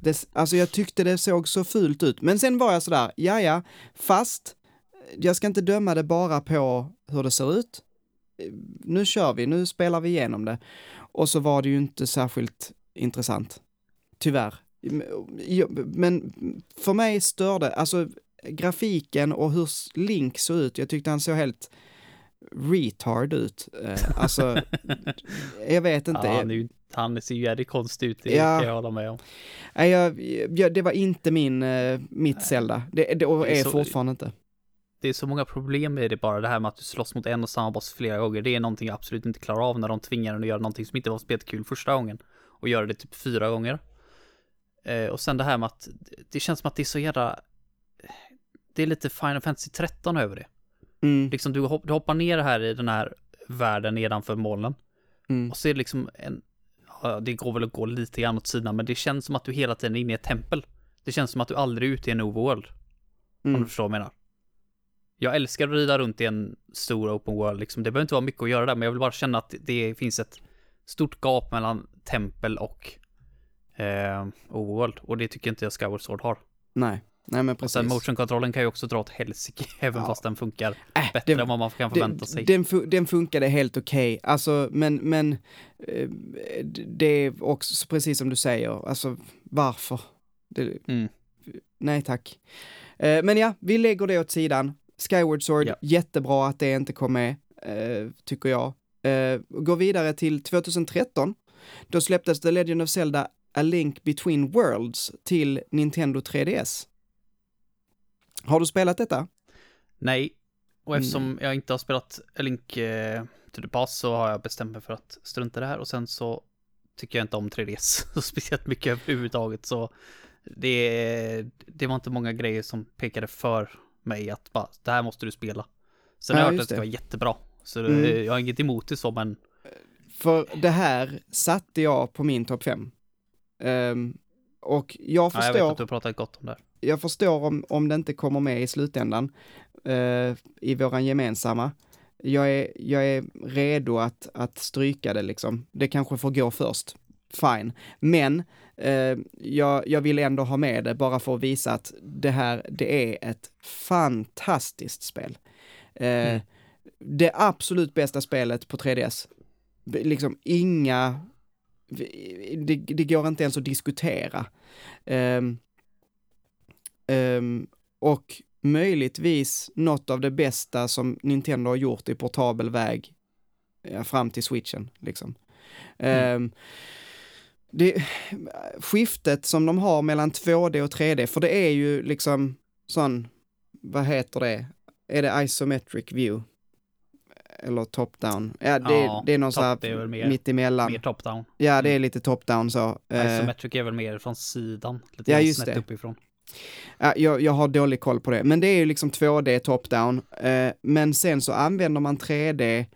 Det, alltså jag tyckte det såg så fult ut, men sen var jag sådär, ja ja, fast jag ska inte döma det bara på hur det ser ut. Nu kör vi, nu spelar vi igenom det. Och så var det ju inte särskilt intressant. Tyvärr. Men för mig störde, alltså grafiken och hur Link såg ut, jag tyckte han såg helt retard ut. Eh, Alltså, jag vet inte. Ja, han, är ju, han ser ju jävligt konstig ut, det Ja. kan jag hålla med om. Nej, jag, jag, det var inte min, eh, mitt Zelda. Det, det och Det är är så- fortfarande inte. Det är så många problem med det bara, det här med att du slåss mot en och samma boss flera gånger. Det är någonting jag absolut inte klarar av när de tvingar en att göra någonting som inte var spelet kul första gången. Och göra det typ fyra gånger. Eh, och sen det här med att det känns som att det är så jävla... Det är lite Final Fantasy 13 över det. Mm, Liksom du, hopp, du hoppar ner här i den här världen nedanför molnen. mm, Och så är det liksom en... Ja, det går väl att gå lite grann åt sidan, men det känns som att du hela tiden är inne i ett tempel. Det känns som att du aldrig är ute i en overworld. Om du mm. förstår vad jag menar. Jag älskar att rida runt i en stor open world liksom. Det behöver inte vara mycket att göra där, men jag vill bara känna att det finns ett stort gap mellan tempel och eh, overworld. Och det tycker inte jag Skyward Sword har. Nej, nej men Och precis. sen motion-kontrollen kan ju också dra åt helsike, även Ja. fast den funkar Äh, bättre det- än vad man kan förvänta sig. Den, fu- den funkade helt okej, alltså men, men eh, det är också precis som du säger, alltså varför? Det, Mm. nej tack. Eh, men ja, vi lägger det åt sidan. Skyward Sword, Ja. jättebra att det inte kom med, eh, tycker jag. Går vidare till 2013. Då släpptes The Legend of Zelda A Link Between Worlds till Nintendo 3DS. Har du spelat detta? Nej, och Mm. eftersom jag inte har spelat A Link eh, to the Past så har jag bestämt mig för att strunta i det här och sen så tycker jag inte om 3DS så speciellt mycket överhuvudtaget så det, det var inte många grejer som pekade för mig att bara, det här måste du spela. Sen har Ja, jag hört att det ska vara jättebra. Så det, Mm. jag har inget emot det så men För det här satte jag på min topp 5. och jag ja, förstår, jag vet att du har pratat gott om det. här. Förstår om, om det inte kommer med i slutändan, eh, i våran gemensamma. Jag är, jag är redo att, att stryka det liksom. Det kanske får gå först. Fine. Men eh, jag, jag vill ändå ha med det bara för att visa att det här, det är ett fantastiskt spel. Eh, Mm. Det absolut bästa spelet på 3DS. B- Liksom inga, det, det går inte ens att diskutera. Ehm, ehm, och möjligtvis något av det bästa som Nintendo har gjort i portabel väg ja, fram till switchen. Liksom. Ehm, det, skiftet som de har mellan 2D och 3D, för det är ju liksom sån, vad heter det, är det isometric view? eller top-down. Ja, det, Ja, det är någon så top, det är här väl mer- top-down. Ja, det är lite top-down så. Eh, Isometric är väl mer från sidan. Lite Ja, just snett det. uppifrån. Ja, jag, jag har dålig koll på det, men det är ju liksom 2D top-down. Eh, men sen så använder man 3D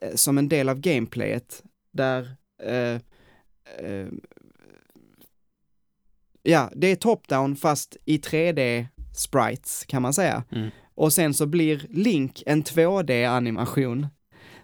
eh, som en del av gameplayet, där eh, eh, ja, det är top-down fast i 3D sprites kan man säga. Mm. Och sen så blir Link en 2D-animation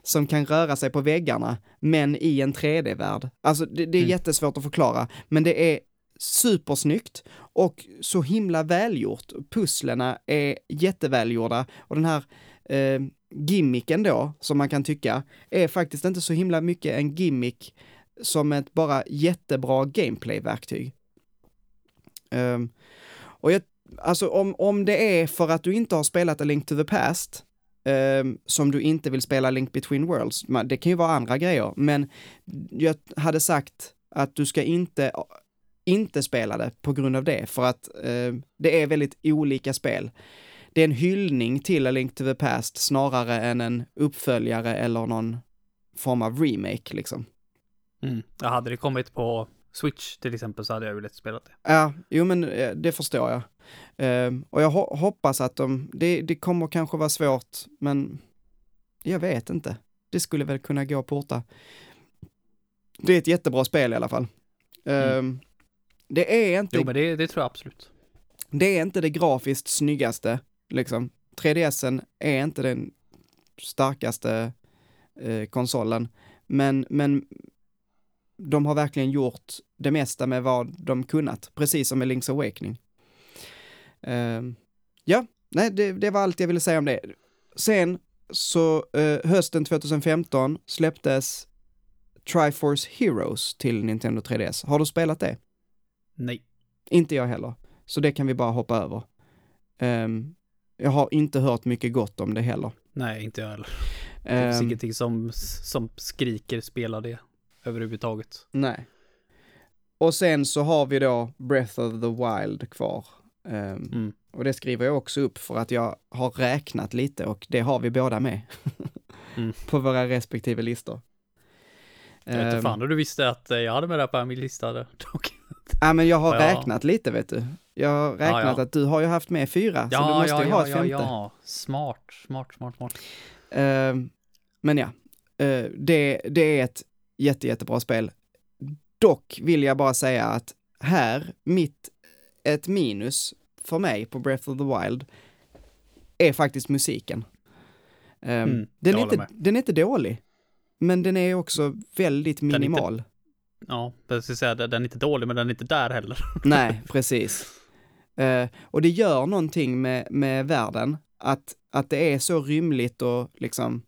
som kan röra sig på väggarna, men i en 3D-värld. Alltså det, det är Mm. jättesvårt att förklara, men det är supersnyggt och så himla välgjort. Pusslerna är jättevälgjorda och den här eh, gimmicken då, som man kan tycka, är faktiskt inte så himla mycket en gimmick som ett bara jättebra gameplay-verktyg. Eh, och jag, alltså om, om det är för att du inte har spelat A Link to the Past, Um, som du inte vill spela Link Between Worlds, det kan ju vara andra grejer, men jag hade sagt att du ska inte, inte spela det på grund av det, för att eh, det är väldigt olika spel. Det är en hyllning till A Link to the Past snarare än en uppföljare eller någon form av remake liksom. Mm. Ja, hade det kommit på Switch till exempel så hade jag ju lätt spelat det. Ja, jo men eh, det förstår jag. Ehm, och jag ho- hoppas att de, det, det kommer kanske vara svårt, men jag vet inte. Det skulle väl kunna gå att porta. Det är ett jättebra spel i alla fall. Ehm, Det är inte, Jo, men det, det tror jag absolut. det är inte det grafiskt snyggaste, liksom. 3DSen är inte den starkaste eh, konsolen, men, men de har verkligen gjort det mesta med vad de kunnat, precis som med Link's Awakening. Ehm, ja, nej, det, det var allt jag ville säga om det. Sen så eh, hösten 2015 släpptes Triforce Heroes till Nintendo 3DS. Har du spelat det? Nej. Inte jag heller. Så det kan vi bara hoppa över. Ehm, jag har inte hört mycket gott om det heller. Nej, inte jag heller. Det finns Ehm, ingenting som, som skriker spela det överhuvudtaget. nej. Och sen så har vi då Breath of the Wild kvar. Ehm, Mm. Och det skriver jag också upp för att jag har räknat lite och det har vi båda med. Mm. på våra respektive listor. Jag vet inte fan hur du visste att jag hade med det här på min lista dock. Ja, men jag har Ja. räknat lite vet du. Jag har räknat ja. att du har ju haft med fyra, så du måste ju ha ett femte. ja. Smart, smart, smart, smart. Ehm, men ja, eh, det, det är ett jätte, jättebra spel. Dock vill jag bara säga att här, mitt, ett minus för mig på Breath of the Wild är faktiskt musiken. Ehm, Mm, den, är inte, med. den är inte dålig, men den är också väldigt är inte- minimal. Ja, jag ska säga, den är inte dålig, men den är inte där heller. Nej, precis. Eh, och det gör någonting med, med världen, att, att det är så rymligt och liksom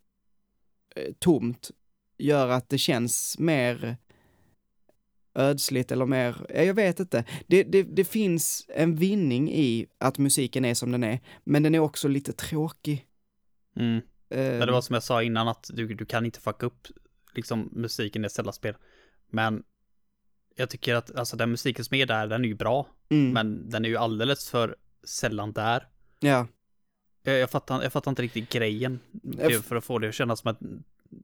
eh, tomt, gör att det känns mer ödsligt eller mer, ja, jag vet inte. Det, det, det finns en vinning i att musiken är som den är, men den är också lite tråkig. Mm. Eh, Men det var som jag sa innan att du, du kan inte fucka upp liksom musiken i ett Zelda-spel. Men jag tycker att alltså den musiken som är där, den är ju bra. mm, Men den är ju alldeles för sällan där. Ja, Jag, jag, fattar, jag fattar inte riktigt grejen. För att få det att kännas som att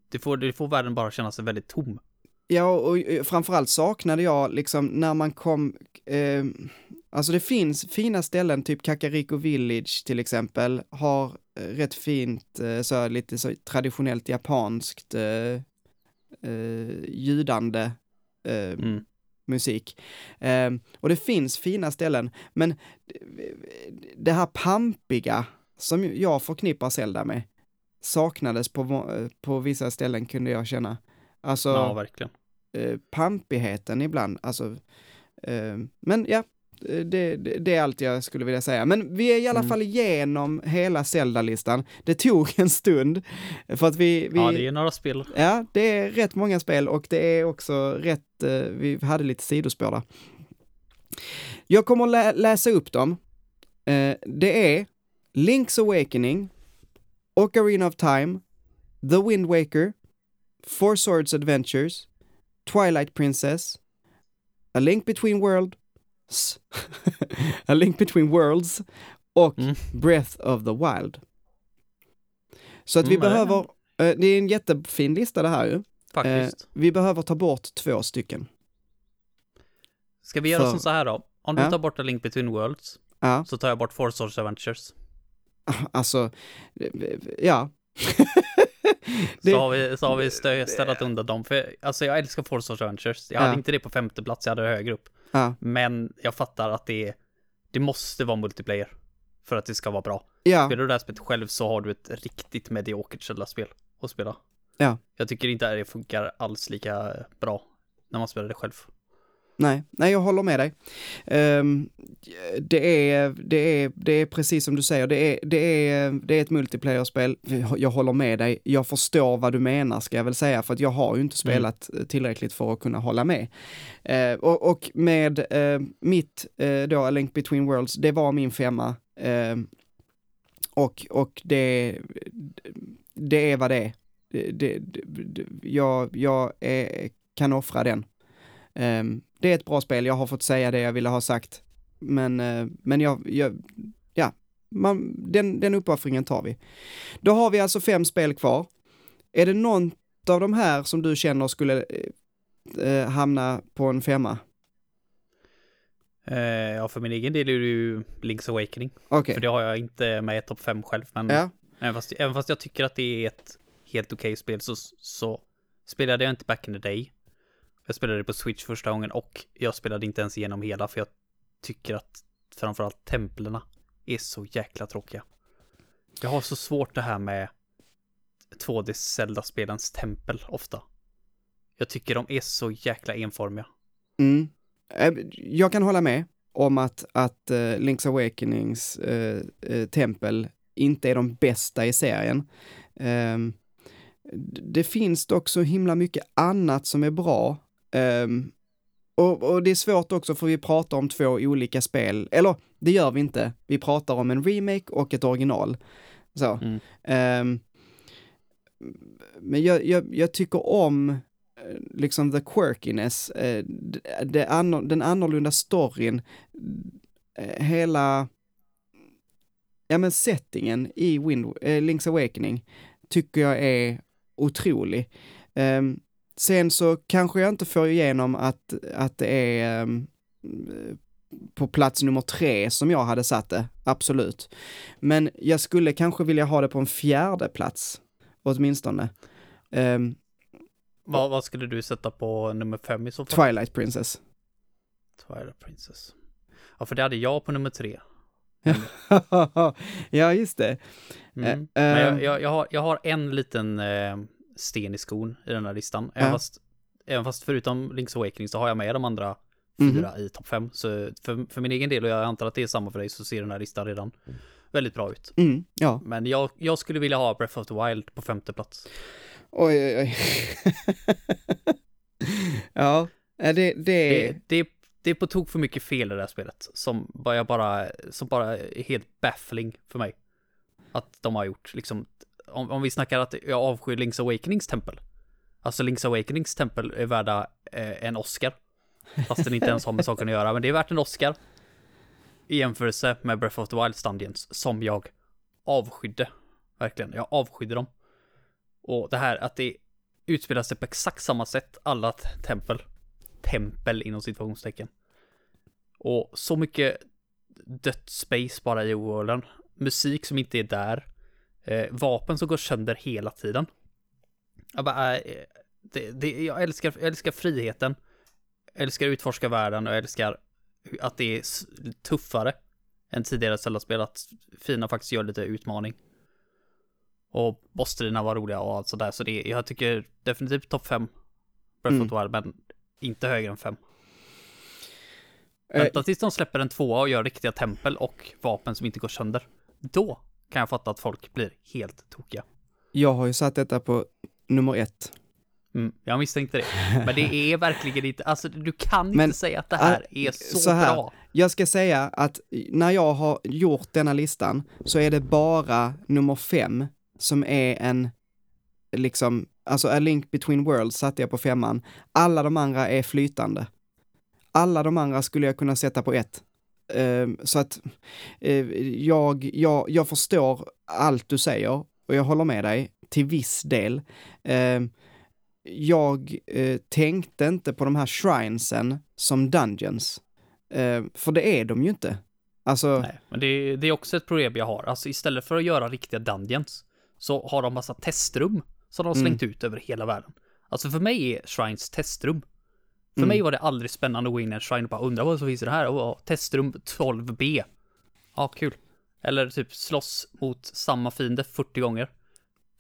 det får, det får världen bara känna sig väldigt tom. Ja, och framförallt saknade jag liksom när man kom, eh, alltså det finns fina ställen, typ Kakariko Village till exempel, har eh, rätt fint, eh, så lite så traditionellt japanskt eh, eh, ljudande eh, Mm. musik. Eh, och det finns fina ställen, men det här pampiga som jag förknippar Zelda med saknades på, på vissa ställen kunde jag känna. Alltså, Ja, verkligen. eh, pampigheten ibland, alltså. Eh, men ja, det, det, det är allt jag skulle vilja säga. Men vi är i alla Mm. fall igenom hela Zelda-listan. Det tog en stund, för att vi... vi Ja, det är några spel. Ja, det är rätt många spel och det är också rätt, eh, vi hade lite sidospår där. Jag kommer lä läsa upp dem. Eh, det är Link's Awakening, Ocarina of Time, The Wind Waker, Four Swords Adventures, Twilight Princess, A Link Between Worlds, A Link Between Worlds och Mm. Breath of the Wild. Så att vi Mm, ja, behöver Eh, Det är en jättefin lista det här ju. Faktiskt. Vi behöver ta bort två stycken. Ska vi göra för- som så här då? Om du Ja. tar bort A Link Between Worlds, Ja, så tar jag bort Four Swords Adventures. alltså, eh, ja. Så Det- har vi, så har vi stö- ställt undan dem. För alltså jag älskar Four Swords Adventures. Jag Ja. hade inte det på femte plats, jag hade det högre upp. Ja, Men jag fattar att det, det måste vara multiplayer. För att det ska vara bra. ja, Spelar du det här spelet själv så har du ett riktigt mediokert Zelda-spel att spela. Ja. Jag tycker inte att det funkar alls lika bra när man spelar det själv. Nej, nej, jag håller med dig. Ehm, det, är, det, är, det är precis som du säger, det är, det är, det är ett multiplayer-spel. Jag håller med dig, jag förstår vad du menar ska jag väl säga, för att jag har ju inte spelat tillräckligt för att kunna hålla med. Eh, och, och med eh, mitt, eh, då, A Link Between Worlds, det var min femma. Eh, och, och det, det är vad det är. Det, det, det, jag jag är, kan offra den. Ehm, det är ett bra spel, jag har fått säga det jag ville ha sagt. Men, eh, men jag, jag ja, man, den, den uppoffringen tar vi. Då har vi alltså fem spel kvar. Är det någon av de här som du känner skulle eh, eh, hamna på en femma? Eh, ja, för min egen del är det ju Link's Awakening. Okej. För det har jag inte med i topp 5 själv. Men Ja, även, fast, även fast jag tycker att det är ett helt okej spel så, så spelade jag inte back in the day. Jag spelade det på Switch första gången och jag spelade inte ens igenom hela för jag tycker att framförallt templerna är så jäkla tråkiga. Jag har så svårt det här med 2D Zelda-spelens tempel ofta. Jag tycker de är så jäkla enformiga. mm. Eh, jag kan hålla med om att, att uh, Link's Awakenings uh, uh, tempel inte är de bästa i serien. Um, det finns dock så himla mycket annat som är bra. Ehm, och, och det är svårt också för vi pratar om två olika spel, eller det gör vi inte. Vi pratar om en remake och ett original. Så. Mm. Ehm, men jag, jag, jag tycker om eh, liksom the quirkiness, eh, det anno, den annorlunda storyn, eh, hela, ja men settingen i Wind, eh, Link's Awakening tycker jag är otrolig. Ehm, sen så kanske jag inte får igenom att, att det är ehm, på plats nummer tre som jag hade satt det, absolut. Men jag skulle kanske vilja ha det på en fjärde plats, åtminstone. Ehm, Vad, vad skulle du sätta på nummer fem i så fall? Twilight Princess. Twilight Princess. Ja, för det hade jag på nummer tre. ja, just det. Mm. Eh, Men jag, jag, jag, har, jag har en liten eh, sten i skon i den här listan. Även, Ja. fast, även fast förutom Link's Awakening så har jag med de andra Mhm. fyra i topp fem. Så för, för min egen del, och jag antar att det är samma för dig, så ser den här listan redan väldigt bra ut. Mm, ja. Men jag, jag skulle vilja ha Breath of the Wild på femte plats. Oj, oj, oj. ja, det, det, Det, det, det är på tok för mycket fel i det här spelet. Som bara, som bara är helt baffling för mig. Att de har gjort, liksom. Om, om vi snackar att jag avskyr Link's Awakenings tempel. Alltså Link's Awakenings tempel är värda eh, en Oscar. Fast den inte ens har med saken att göra. Men det är värt en Oscar. I jämförelse med Breath of the Wild Stundians, Som jag avskydde. Verkligen. Jag avskydde dem. Och det här att det utspelar sig på exakt samma sätt. Alla tempel tempel inom situationstecken. Och så mycket dött space bara i worlden. Musik som inte är där. Eh, vapen som går sönder hela tiden. Jag bara, eh, det, det, jag, älskar, jag älskar friheten. Älskar utforska världen och älskar att det är tuffare än tidigare Zelda-spel. Att Fina faktiskt gör lite utmaning. Och bossstriderna var roliga och allt sådär. Så det, jag tycker definitivt topp 5 Breath Mm. of the Wild, men inte högre än 5. Eh, Vänta tills de släpper en tvåa och gör riktiga tempel och vapen som inte går sönder. Då kan jag fatta att folk blir helt tokiga. jag har ju satt detta på nummer ett. Mm, jag misstänkte det. Men det är verkligen inte, alltså du kan Men, inte säga att det här äh, är så, så här. bra. Jag ska säga att när jag har gjort denna listan så är det bara nummer fem som är en, liksom, alltså A Link Between Worlds satte jag på femman. Alla de andra är flytande. Alla de andra skulle jag kunna sätta på ett. Ehm, så att eh, jag, jag, jag förstår allt du säger och jag håller med dig till viss del. Eh, jag eh, tänkte inte på de här shrinesen som dungeons. Eh, för det är de ju inte. Alltså, Nej, men det, det är också ett problem jag har. Alltså istället för att göra riktiga dungeons så har de massa testrum som de har slängt ut över hela världen. Alltså för mig är shrines testrum. För Mm. mig var det aldrig spännande att gå in i en shrine och bara undra vad som finns i det här. Och testrum 12B. Ja, kul. Eller typ slåss mot samma fiende 40 gånger.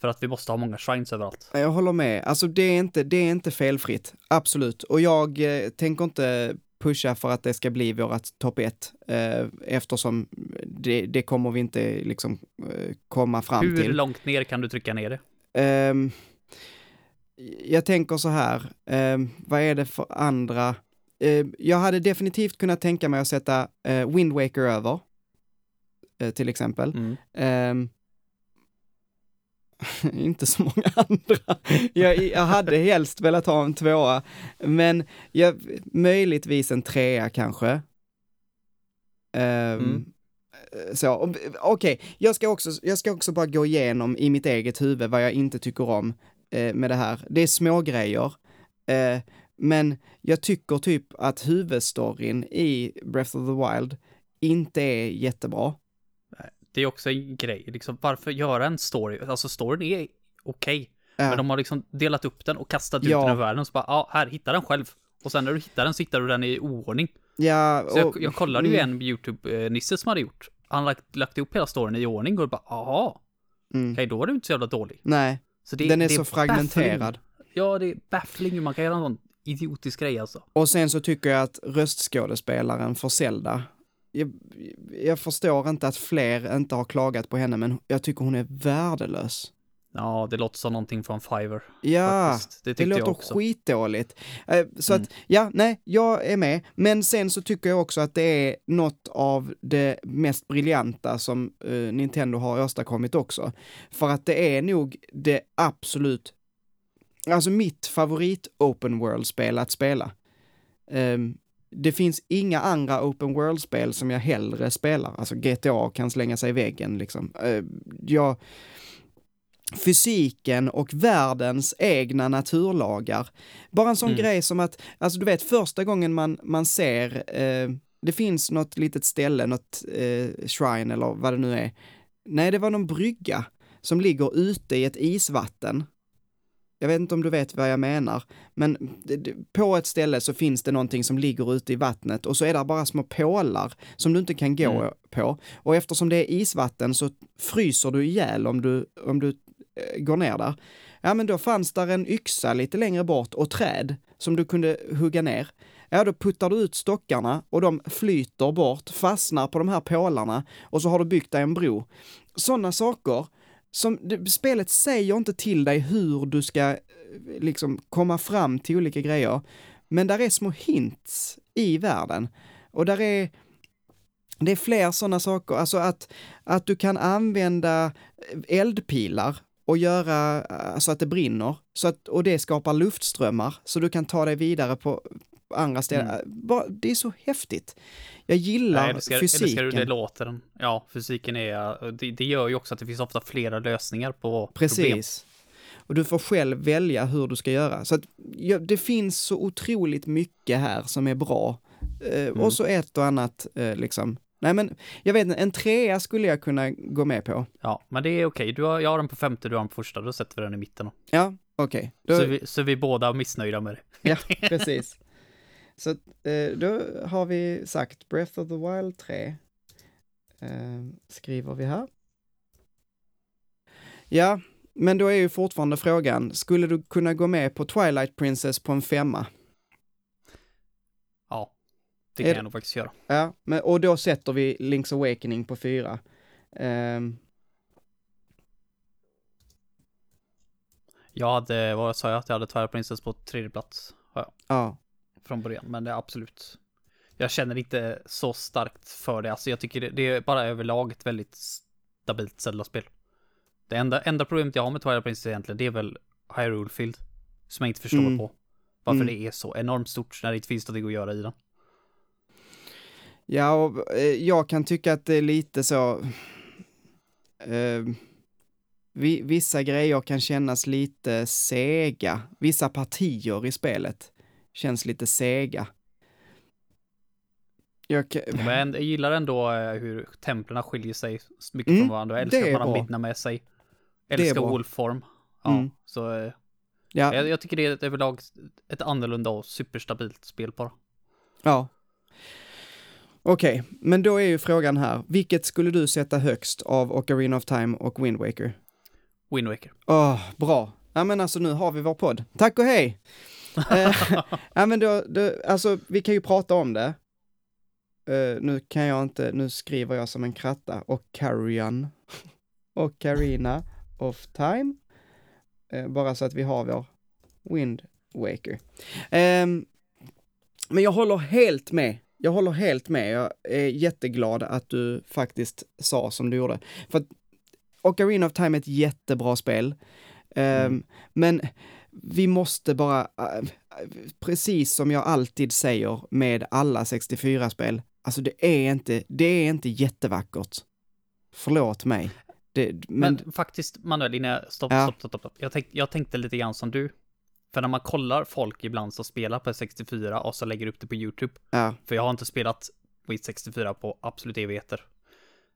För att vi måste ha många shrines överallt. Jag håller med. Alltså det är inte, det är inte felfritt. Absolut. Och jag eh, tänker inte pusha för att det ska bli vårat topp ett, eh, eftersom det, det kommer vi inte liksom eh, komma fram Hur till. långt ner kan du trycka ner det? Ehm, jag tänker så här, ehm, vad är det för andra? Ehm, jag hade definitivt kunnat tänka mig att sätta uh, Wind Waker över, eh, till exempel. Mm. Ehm, inte så många andra. Jag, jag hade helst velat ha en tvåa, men jag, möjligtvis en trea kanske. Ehm, Mm. Så, okej, jag, ska också, jag ska också bara gå igenom i mitt eget huvud vad jag inte tycker om eh, med det här. Det är små grejer, eh, men jag tycker typ att huvudstoryn i Breath of the Wild inte är jättebra. Det är också en grej, liksom varför göra en story? Alltså storyn är okej. Ja. Men de har liksom delat upp den och kastat ut Ja. den över världen och så bara, ja, här, hitta den själv. Och sen när du hittar den så hittar du den i oordning. Ja, Så jag, och- jag kollade ju mm, en YouTube-nisse som hade gjort. Han lagt, lagt upp hela storyn i ordning och bara, jaha, Mm. okej, då var det inte så jävla dålig. Nej, det, den är så fragmenterad. baffling. Ja, det är baffling hur man kan göra en sån idiotisk grej alltså. Och sen så tycker jag att röstskådespelaren för Zelda, jag, jag förstår inte att fler inte har klagat på henne, men jag tycker hon är värdelös. Ja, det låter som någonting från Fiverr. Ja, faktiskt. Det det jag låter också. skitdåligt. Eh, Så Mm. att, ja, nej, jag är med. Men sen så tycker jag också att det är något av det mest briljanta som eh, Nintendo har åstadkommit också. För att det är nog det absolut, alltså mitt favorit open world-spel att spela. Ehm, det finns inga andra open world-spel som jag hellre spelar. Alltså GTA kan slänga sig i väggen liksom. Uh, jag, fysiken och världens egna naturlagar. Bara en sån Mm. grej som att, alltså du vet första gången man, man ser, eh, det finns något litet ställe, något eh, shrine eller vad det nu är. Nej, det var någon brygga som ligger ute i ett isvatten. Jag vet inte om du vet vad jag menar, men på ett ställe så finns det någonting som ligger ute i vattnet och så är det bara små pålar som du inte kan gå Mm. på. Och eftersom det är isvatten så fryser du ihjäl om du, om du Eh, går ner där. Ja, men då fanns där en yxa lite längre bort och träd som du kunde hugga ner. Ja, då puttar du ut stockarna och de flyter bort, fastnar på de här pålarna och så har du byggt dig en bro. Sådana saker som spelet säger inte till dig hur du ska eh, liksom komma fram till olika grejer. Men där är små hints i världen. Och där är, det är fler sådana saker, alltså att, att du kan använda eh, eldpilar och göra eh, så att det brinner, så att, och det skapar luftströmmar, så du kan ta dig vidare på andra ställen. Mm. Bara, det är så häftigt. Jag gillar Jag älskar, fysiken. älskar hur det låter. den. Ja, fysiken är, det, det gör ju också att det finns ofta flera lösningar på problem. Precis. Och du får själv välja hur du ska göra. Så att, ja, det finns så otroligt mycket här som är bra. Eh, Mm. Och så ett och annat eh, liksom. Nej men, jag vet inte, en trea skulle jag kunna gå med på. Ja, men det är okej. Du har, jag har den på femte, du har den på första. Då sätter vi den i mitten. Då. Ja, okej. Då- Så, vi, så vi båda är missnöjda med det. Ja, precis. Så eh, då har vi sagt Breath of the Wild 3. Eh, skriver vi här. Ja, men då är ju fortfarande frågan, skulle du kunna gå med på Twilight Princess på en femma? Ja, det Är kan det- jag nog faktiskt göra. Ja, men, och då sätter vi Link's Awakening på fyra. Ehm, Jag hade, vad sa jag, att jag hade Twilight Princess på tredje plats. jag, ja, Från början, men det är absolut. Jag känner inte så starkt för det. Alltså jag tycker det, det är bara överlag ett väldigt stabilt Zelda-spel. Det enda, enda problemet jag har med Twilight Princess egentligen, det är väl Hyrule Field. Som jag inte förstår Mm. på. Varför Mm. det är så enormt stort när det inte finns någonting att göra i den. Ja och, eh, jag kan tycka att det är lite så... ehm, vi, vissa grejer kan kännas lite sega. Vissa partier i spelet känns lite sega. Jag, Men jag gillar ändå eh, hur templen skiljer sig mycket Mm, från varandra. Jag älskar att man har bra. Midna med sig. är Älskar. Wolfform. Ja, Mm. så eh, ja, jag, jag tycker det är överlag ett annorlunda och superstabilt spel bara. ja. Okej, men då är ju frågan här. Vilket skulle du sätta högst av Ocarina of Time och Wind Waker? Wind Waker. Åh, bra. Ja men alltså nu har vi vår podd. Tack och hej! Eh, ja men då, då, alltså vi kan ju prata om det. Eh, nu kan jag inte, nu skriver jag som en kratta. Och Carrion. Och Carina of Time. Eh, bara så att vi har vår Wind Waker. Ehm, men jag håller helt med. Jag håller helt med. Jag är jätteglad att du faktiskt sa som du gjorde. För att Ocarina of Time är ett jättebra spel. Ehm, Mm. Men vi måste bara, äh, precis som jag alltid säger med alla 64-spel, alltså det är inte, det är inte jättevackert. Förlåt mig. Det, men, Men, faktiskt, Manuel, innan jag... Stopp, Ja. stopp, stopp, stopp. Jag, tänk, jag tänkte lite grann som du. För när man kollar folk ibland som spelar på 64 och så lägger upp det på YouTube. ja, För jag har inte spelat Wii 64 på absolut evigheter.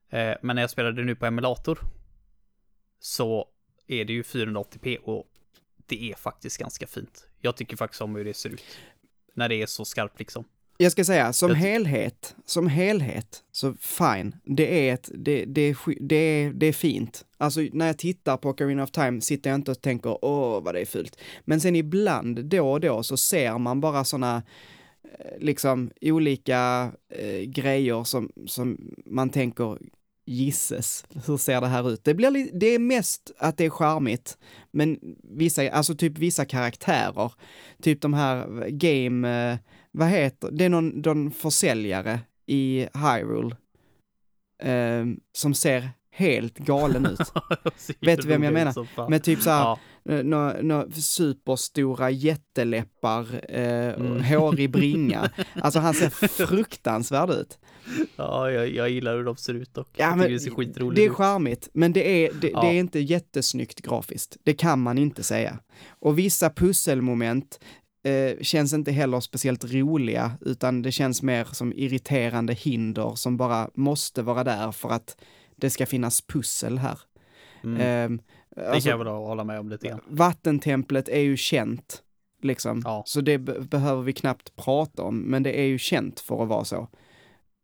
Eh, men när jag spelade nu på emulator så är det ju 480p och det är faktiskt ganska fint. Jag tycker faktiskt om hur det ser ut. När det är så skarpt liksom. Jag ska säga, som helhet, som helhet, så fine. Det är ett, det, det, det, är, det är fint. Alltså när jag tittar på Ocarina of Time sitter jag inte och tänker åh vad det är fult. Men sen ibland, då och då, så ser man bara sådana liksom olika eh, grejer som, som man tänker gisses, hur ser det här ut? Det, blir, li- det är mest att det är charmigt, men vissa, alltså typ vissa karaktärer, typ de här game, eh, vad heter, det är någon, någon försäljare i Hyrule eh, som ser helt galen ut. Vet du vem jag menar? Med typ så här, Ja, eh, några nå superstora jätteläppar, eh, och Mm. hårig bringa. Alltså han ser fruktansvärd ut. ja jag, jag gillar hur de ser ut dock. Ja, men det ser skitroligt Det är charmigt, men det är, det, Ja. det är inte jättesnyggt grafiskt. Det kan man inte säga. Och vissa pusselmoment eh, känns inte heller speciellt roliga, utan det känns mer som irriterande hinder som bara måste vara där för att det ska finnas pussel här. Mm. Ehm, det alltså, kan jag väl hålla med om lite grann. Vattentemplet är ju känt, liksom. Ja. Så det be- behöver vi knappt prata om, men det är ju känt för att vara så.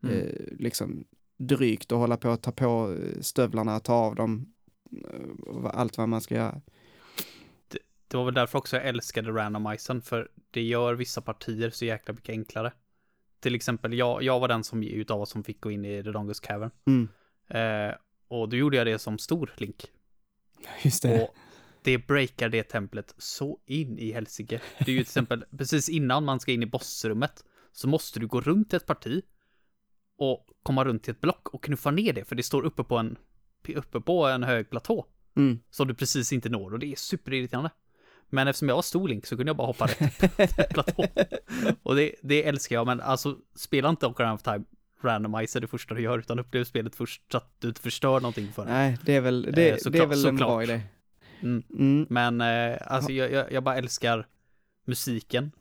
Mm. Eh, liksom drygt att hålla på att ta på eh, stövlarna, ta av dem, eh, allt vad man ska göra. Det var väl därför också jag älskade randomisen, för det gör vissa partier så jäkla mycket enklare. Till exempel, jag, jag var den som utav oss som fick gå in i The Longest Cavern. Mm. Eh, och då gjorde jag det som stor Link. Just Och det breakar det templet så in i helsike. Det är ju till exempel precis innan man ska in i bossrummet så måste du gå runt ett parti och komma runt till ett block och knuffa ner det för det står uppe på en, uppe på en hög platå Mm. som du precis inte når och det är superirriterande. Men eftersom jag var stor Link så kunde jag bara hoppa rätt på platån. Och det, det älskar jag, men alltså spela inte Ocarina of Time randomizer det första du gör utan upplev spelet först så att du inte förstör någonting för det. Nej, det är väl, det, Eh, såklart- det är väl en bra idé. Mm. Mm. Men eh, alltså jag, jag, jag bara älskar musiken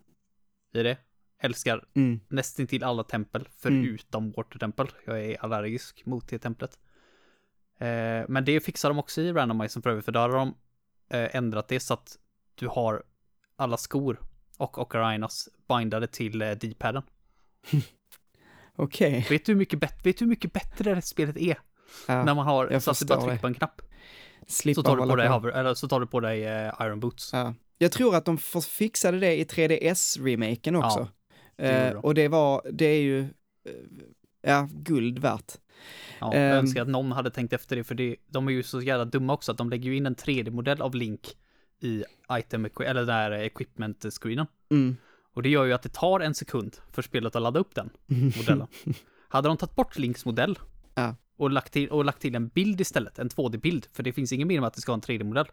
i det. Älskar Mm. nästan till alla tempel förutom Water Temple. Jag är allergisk mot det templet. Eh, men det fixar de också i randomizern för övrigt, för där har de eh, ändrat det så att du har alla skor och Ocarinas bindade till eh, D-paden. Okej, Vet du hur mycket, bet- vet du hur mycket bättre det spelet är? ja. När man har så att du bara trycker det. på en knapp. slippa Så tar du på dig, hover, eller så tar du på dig eh, Iron Boots. Ja. Jag tror att de fixade det i 3DS-remaken också. det gjorde eh, och det var, det är ju, eh, ja, guld värt. Ja, jag Ehm. önskar att någon hade tänkt efter det, för det, de är ju så jävla dumma också att de lägger ju in en 3D-modell av Link i item, eller där equipment-screenen. Mm. Och det gör ju att det tar en sekund för spelet att ladda upp den modellen. hade de tagit bort Links modell Ja. och, lagt till, och lagt till en bild istället, en 2D-bild, för det finns ingen mening med att det ska ha en 3D-modell.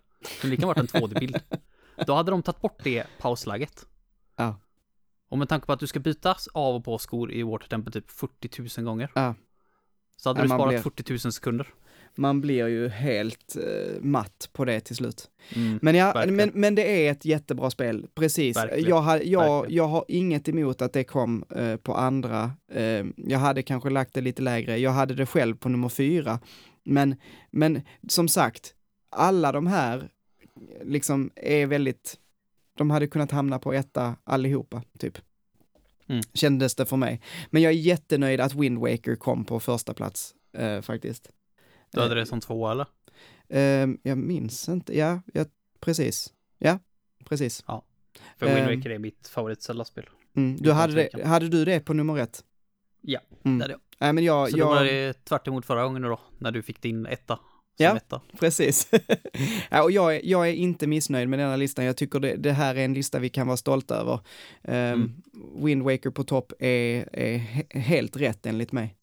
Det lika varit en 2D-bild. Då hade de tagit bort det pausläget. Ja. Och med tanke på att du ska byta av och på skor i Water Temple typ 40 000 gånger. Ja. Så hade Ja, du sparat blir- 40 000 sekunder. Man blir ju helt eh, matt på det till slut. Mm. Men, ja, men, men det är ett jättebra spel, precis. Verkligen, Jag, har, jag, jag har inget emot att det kom eh, på andra. Eh, jag hade kanske lagt det lite lägre, jag hade det själv på nummer fyra. Men, men som sagt, alla de här liksom är väldigt, de hade kunnat hamna på etta allihopa, typ. Mm. Kändes det för mig. Men jag är jättenöjd att Wind Waker kom på första plats, eh, faktiskt. Du hade det som två eller? Ehm, jag minns inte, ja, ja, precis. Ja, precis. För Wind Ehm. Waker är mitt favorit Zelda-spel. Mm. Du hade, det, hade du det på nummer ett? Ja, Mm. det hade jag. Nej men jag, Så då var jag, det tvärt emot förra gången då, när du fick din etta. Ja. etta. precis. ja, och jag, är- jag är inte missnöjd med denna listan. Jag tycker det, det här är en lista vi kan vara stolta över. Ehm, Mm. Wind Waker på topp är, är he- helt rätt enligt mig.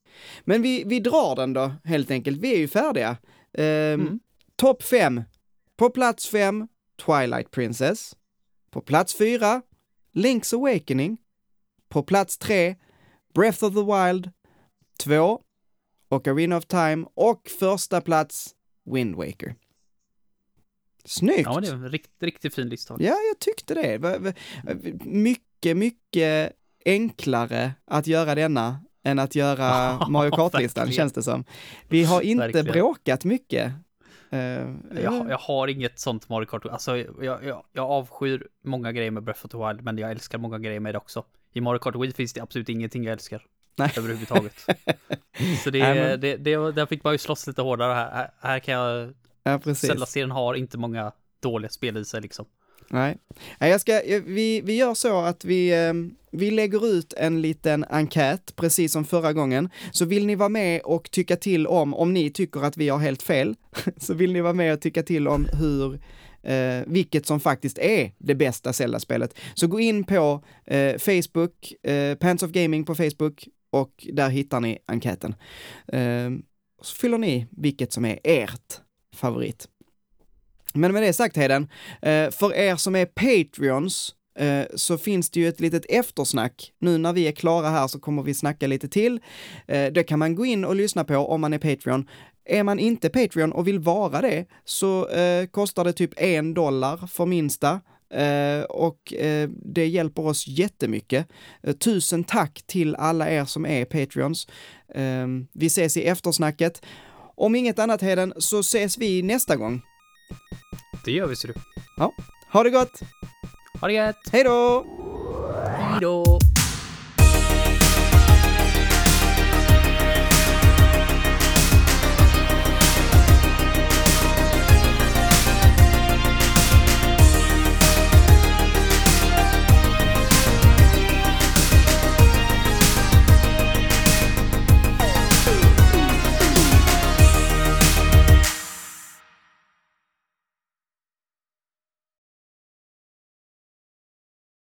Men vi, vi drar den då, helt enkelt. Vi är ju färdiga. Ehm, Mm. Topp fem. På plats fem, Twilight Princess. På plats fyra, Link's Awakening. På plats tre, Breath of the Wild. Två, Ocarina of Time. Och första plats, Wind Waker. Snyggt! Ja, det är en riktigt, riktigt fin lista. Ja, jag tyckte det. Mycket, mycket enklare att göra denna än att göra Mario Kart-listan, känns det som. Vi har inte Verkligen. bråkat mycket. Eh, Jag, jag har inget sånt Mario Kart. Alltså, jag, jag, jag avskyr många grejer med Breath of the Wild, men jag älskar många grejer med det också. I Mario Kart Wii finns det absolut ingenting jag älskar. Nej. Överhuvudtaget. Så det, Nej, men- det, det, där fick man ju slåss lite hårdare här. Här, här kan jag... ja, precis. Zelda-serien har inte många dåliga spel i sig liksom. Nej. Nej, jag ska, eh, vi, vi gör så att vi, ehm, vi lägger ut en liten enkät, precis som förra gången. Så vill ni vara med och tycka till om, om ni tycker att vi har helt fel, så vill ni vara med och tycka till om hur, eh, vilket som faktiskt är det bästa Zelda-spelet. Så gå in på eh, Facebook, eh, Pants of Gaming på Facebook, och där hittar ni enkäten. Eh, så fyller ni vilket som är ert favorit. Men med det sagt Heden, eh, för er som är Patreons eh, så finns det ju ett litet eftersnack. Nu när vi är klara här så kommer vi snacka lite till. Eh, det kan man gå in och lyssna på om man är Patreon. Är man inte Patreon och vill vara det så kostar det typ en dollar för minsta. Och det hjälper oss jättemycket. Tusen tack till alla er som är Patreons. Vi ses i eftersnacket. Om inget annat Heden så ses vi nästa gång. Det gör vi ser du. Ha det gott! Ha det gött! Hej då! Hej då!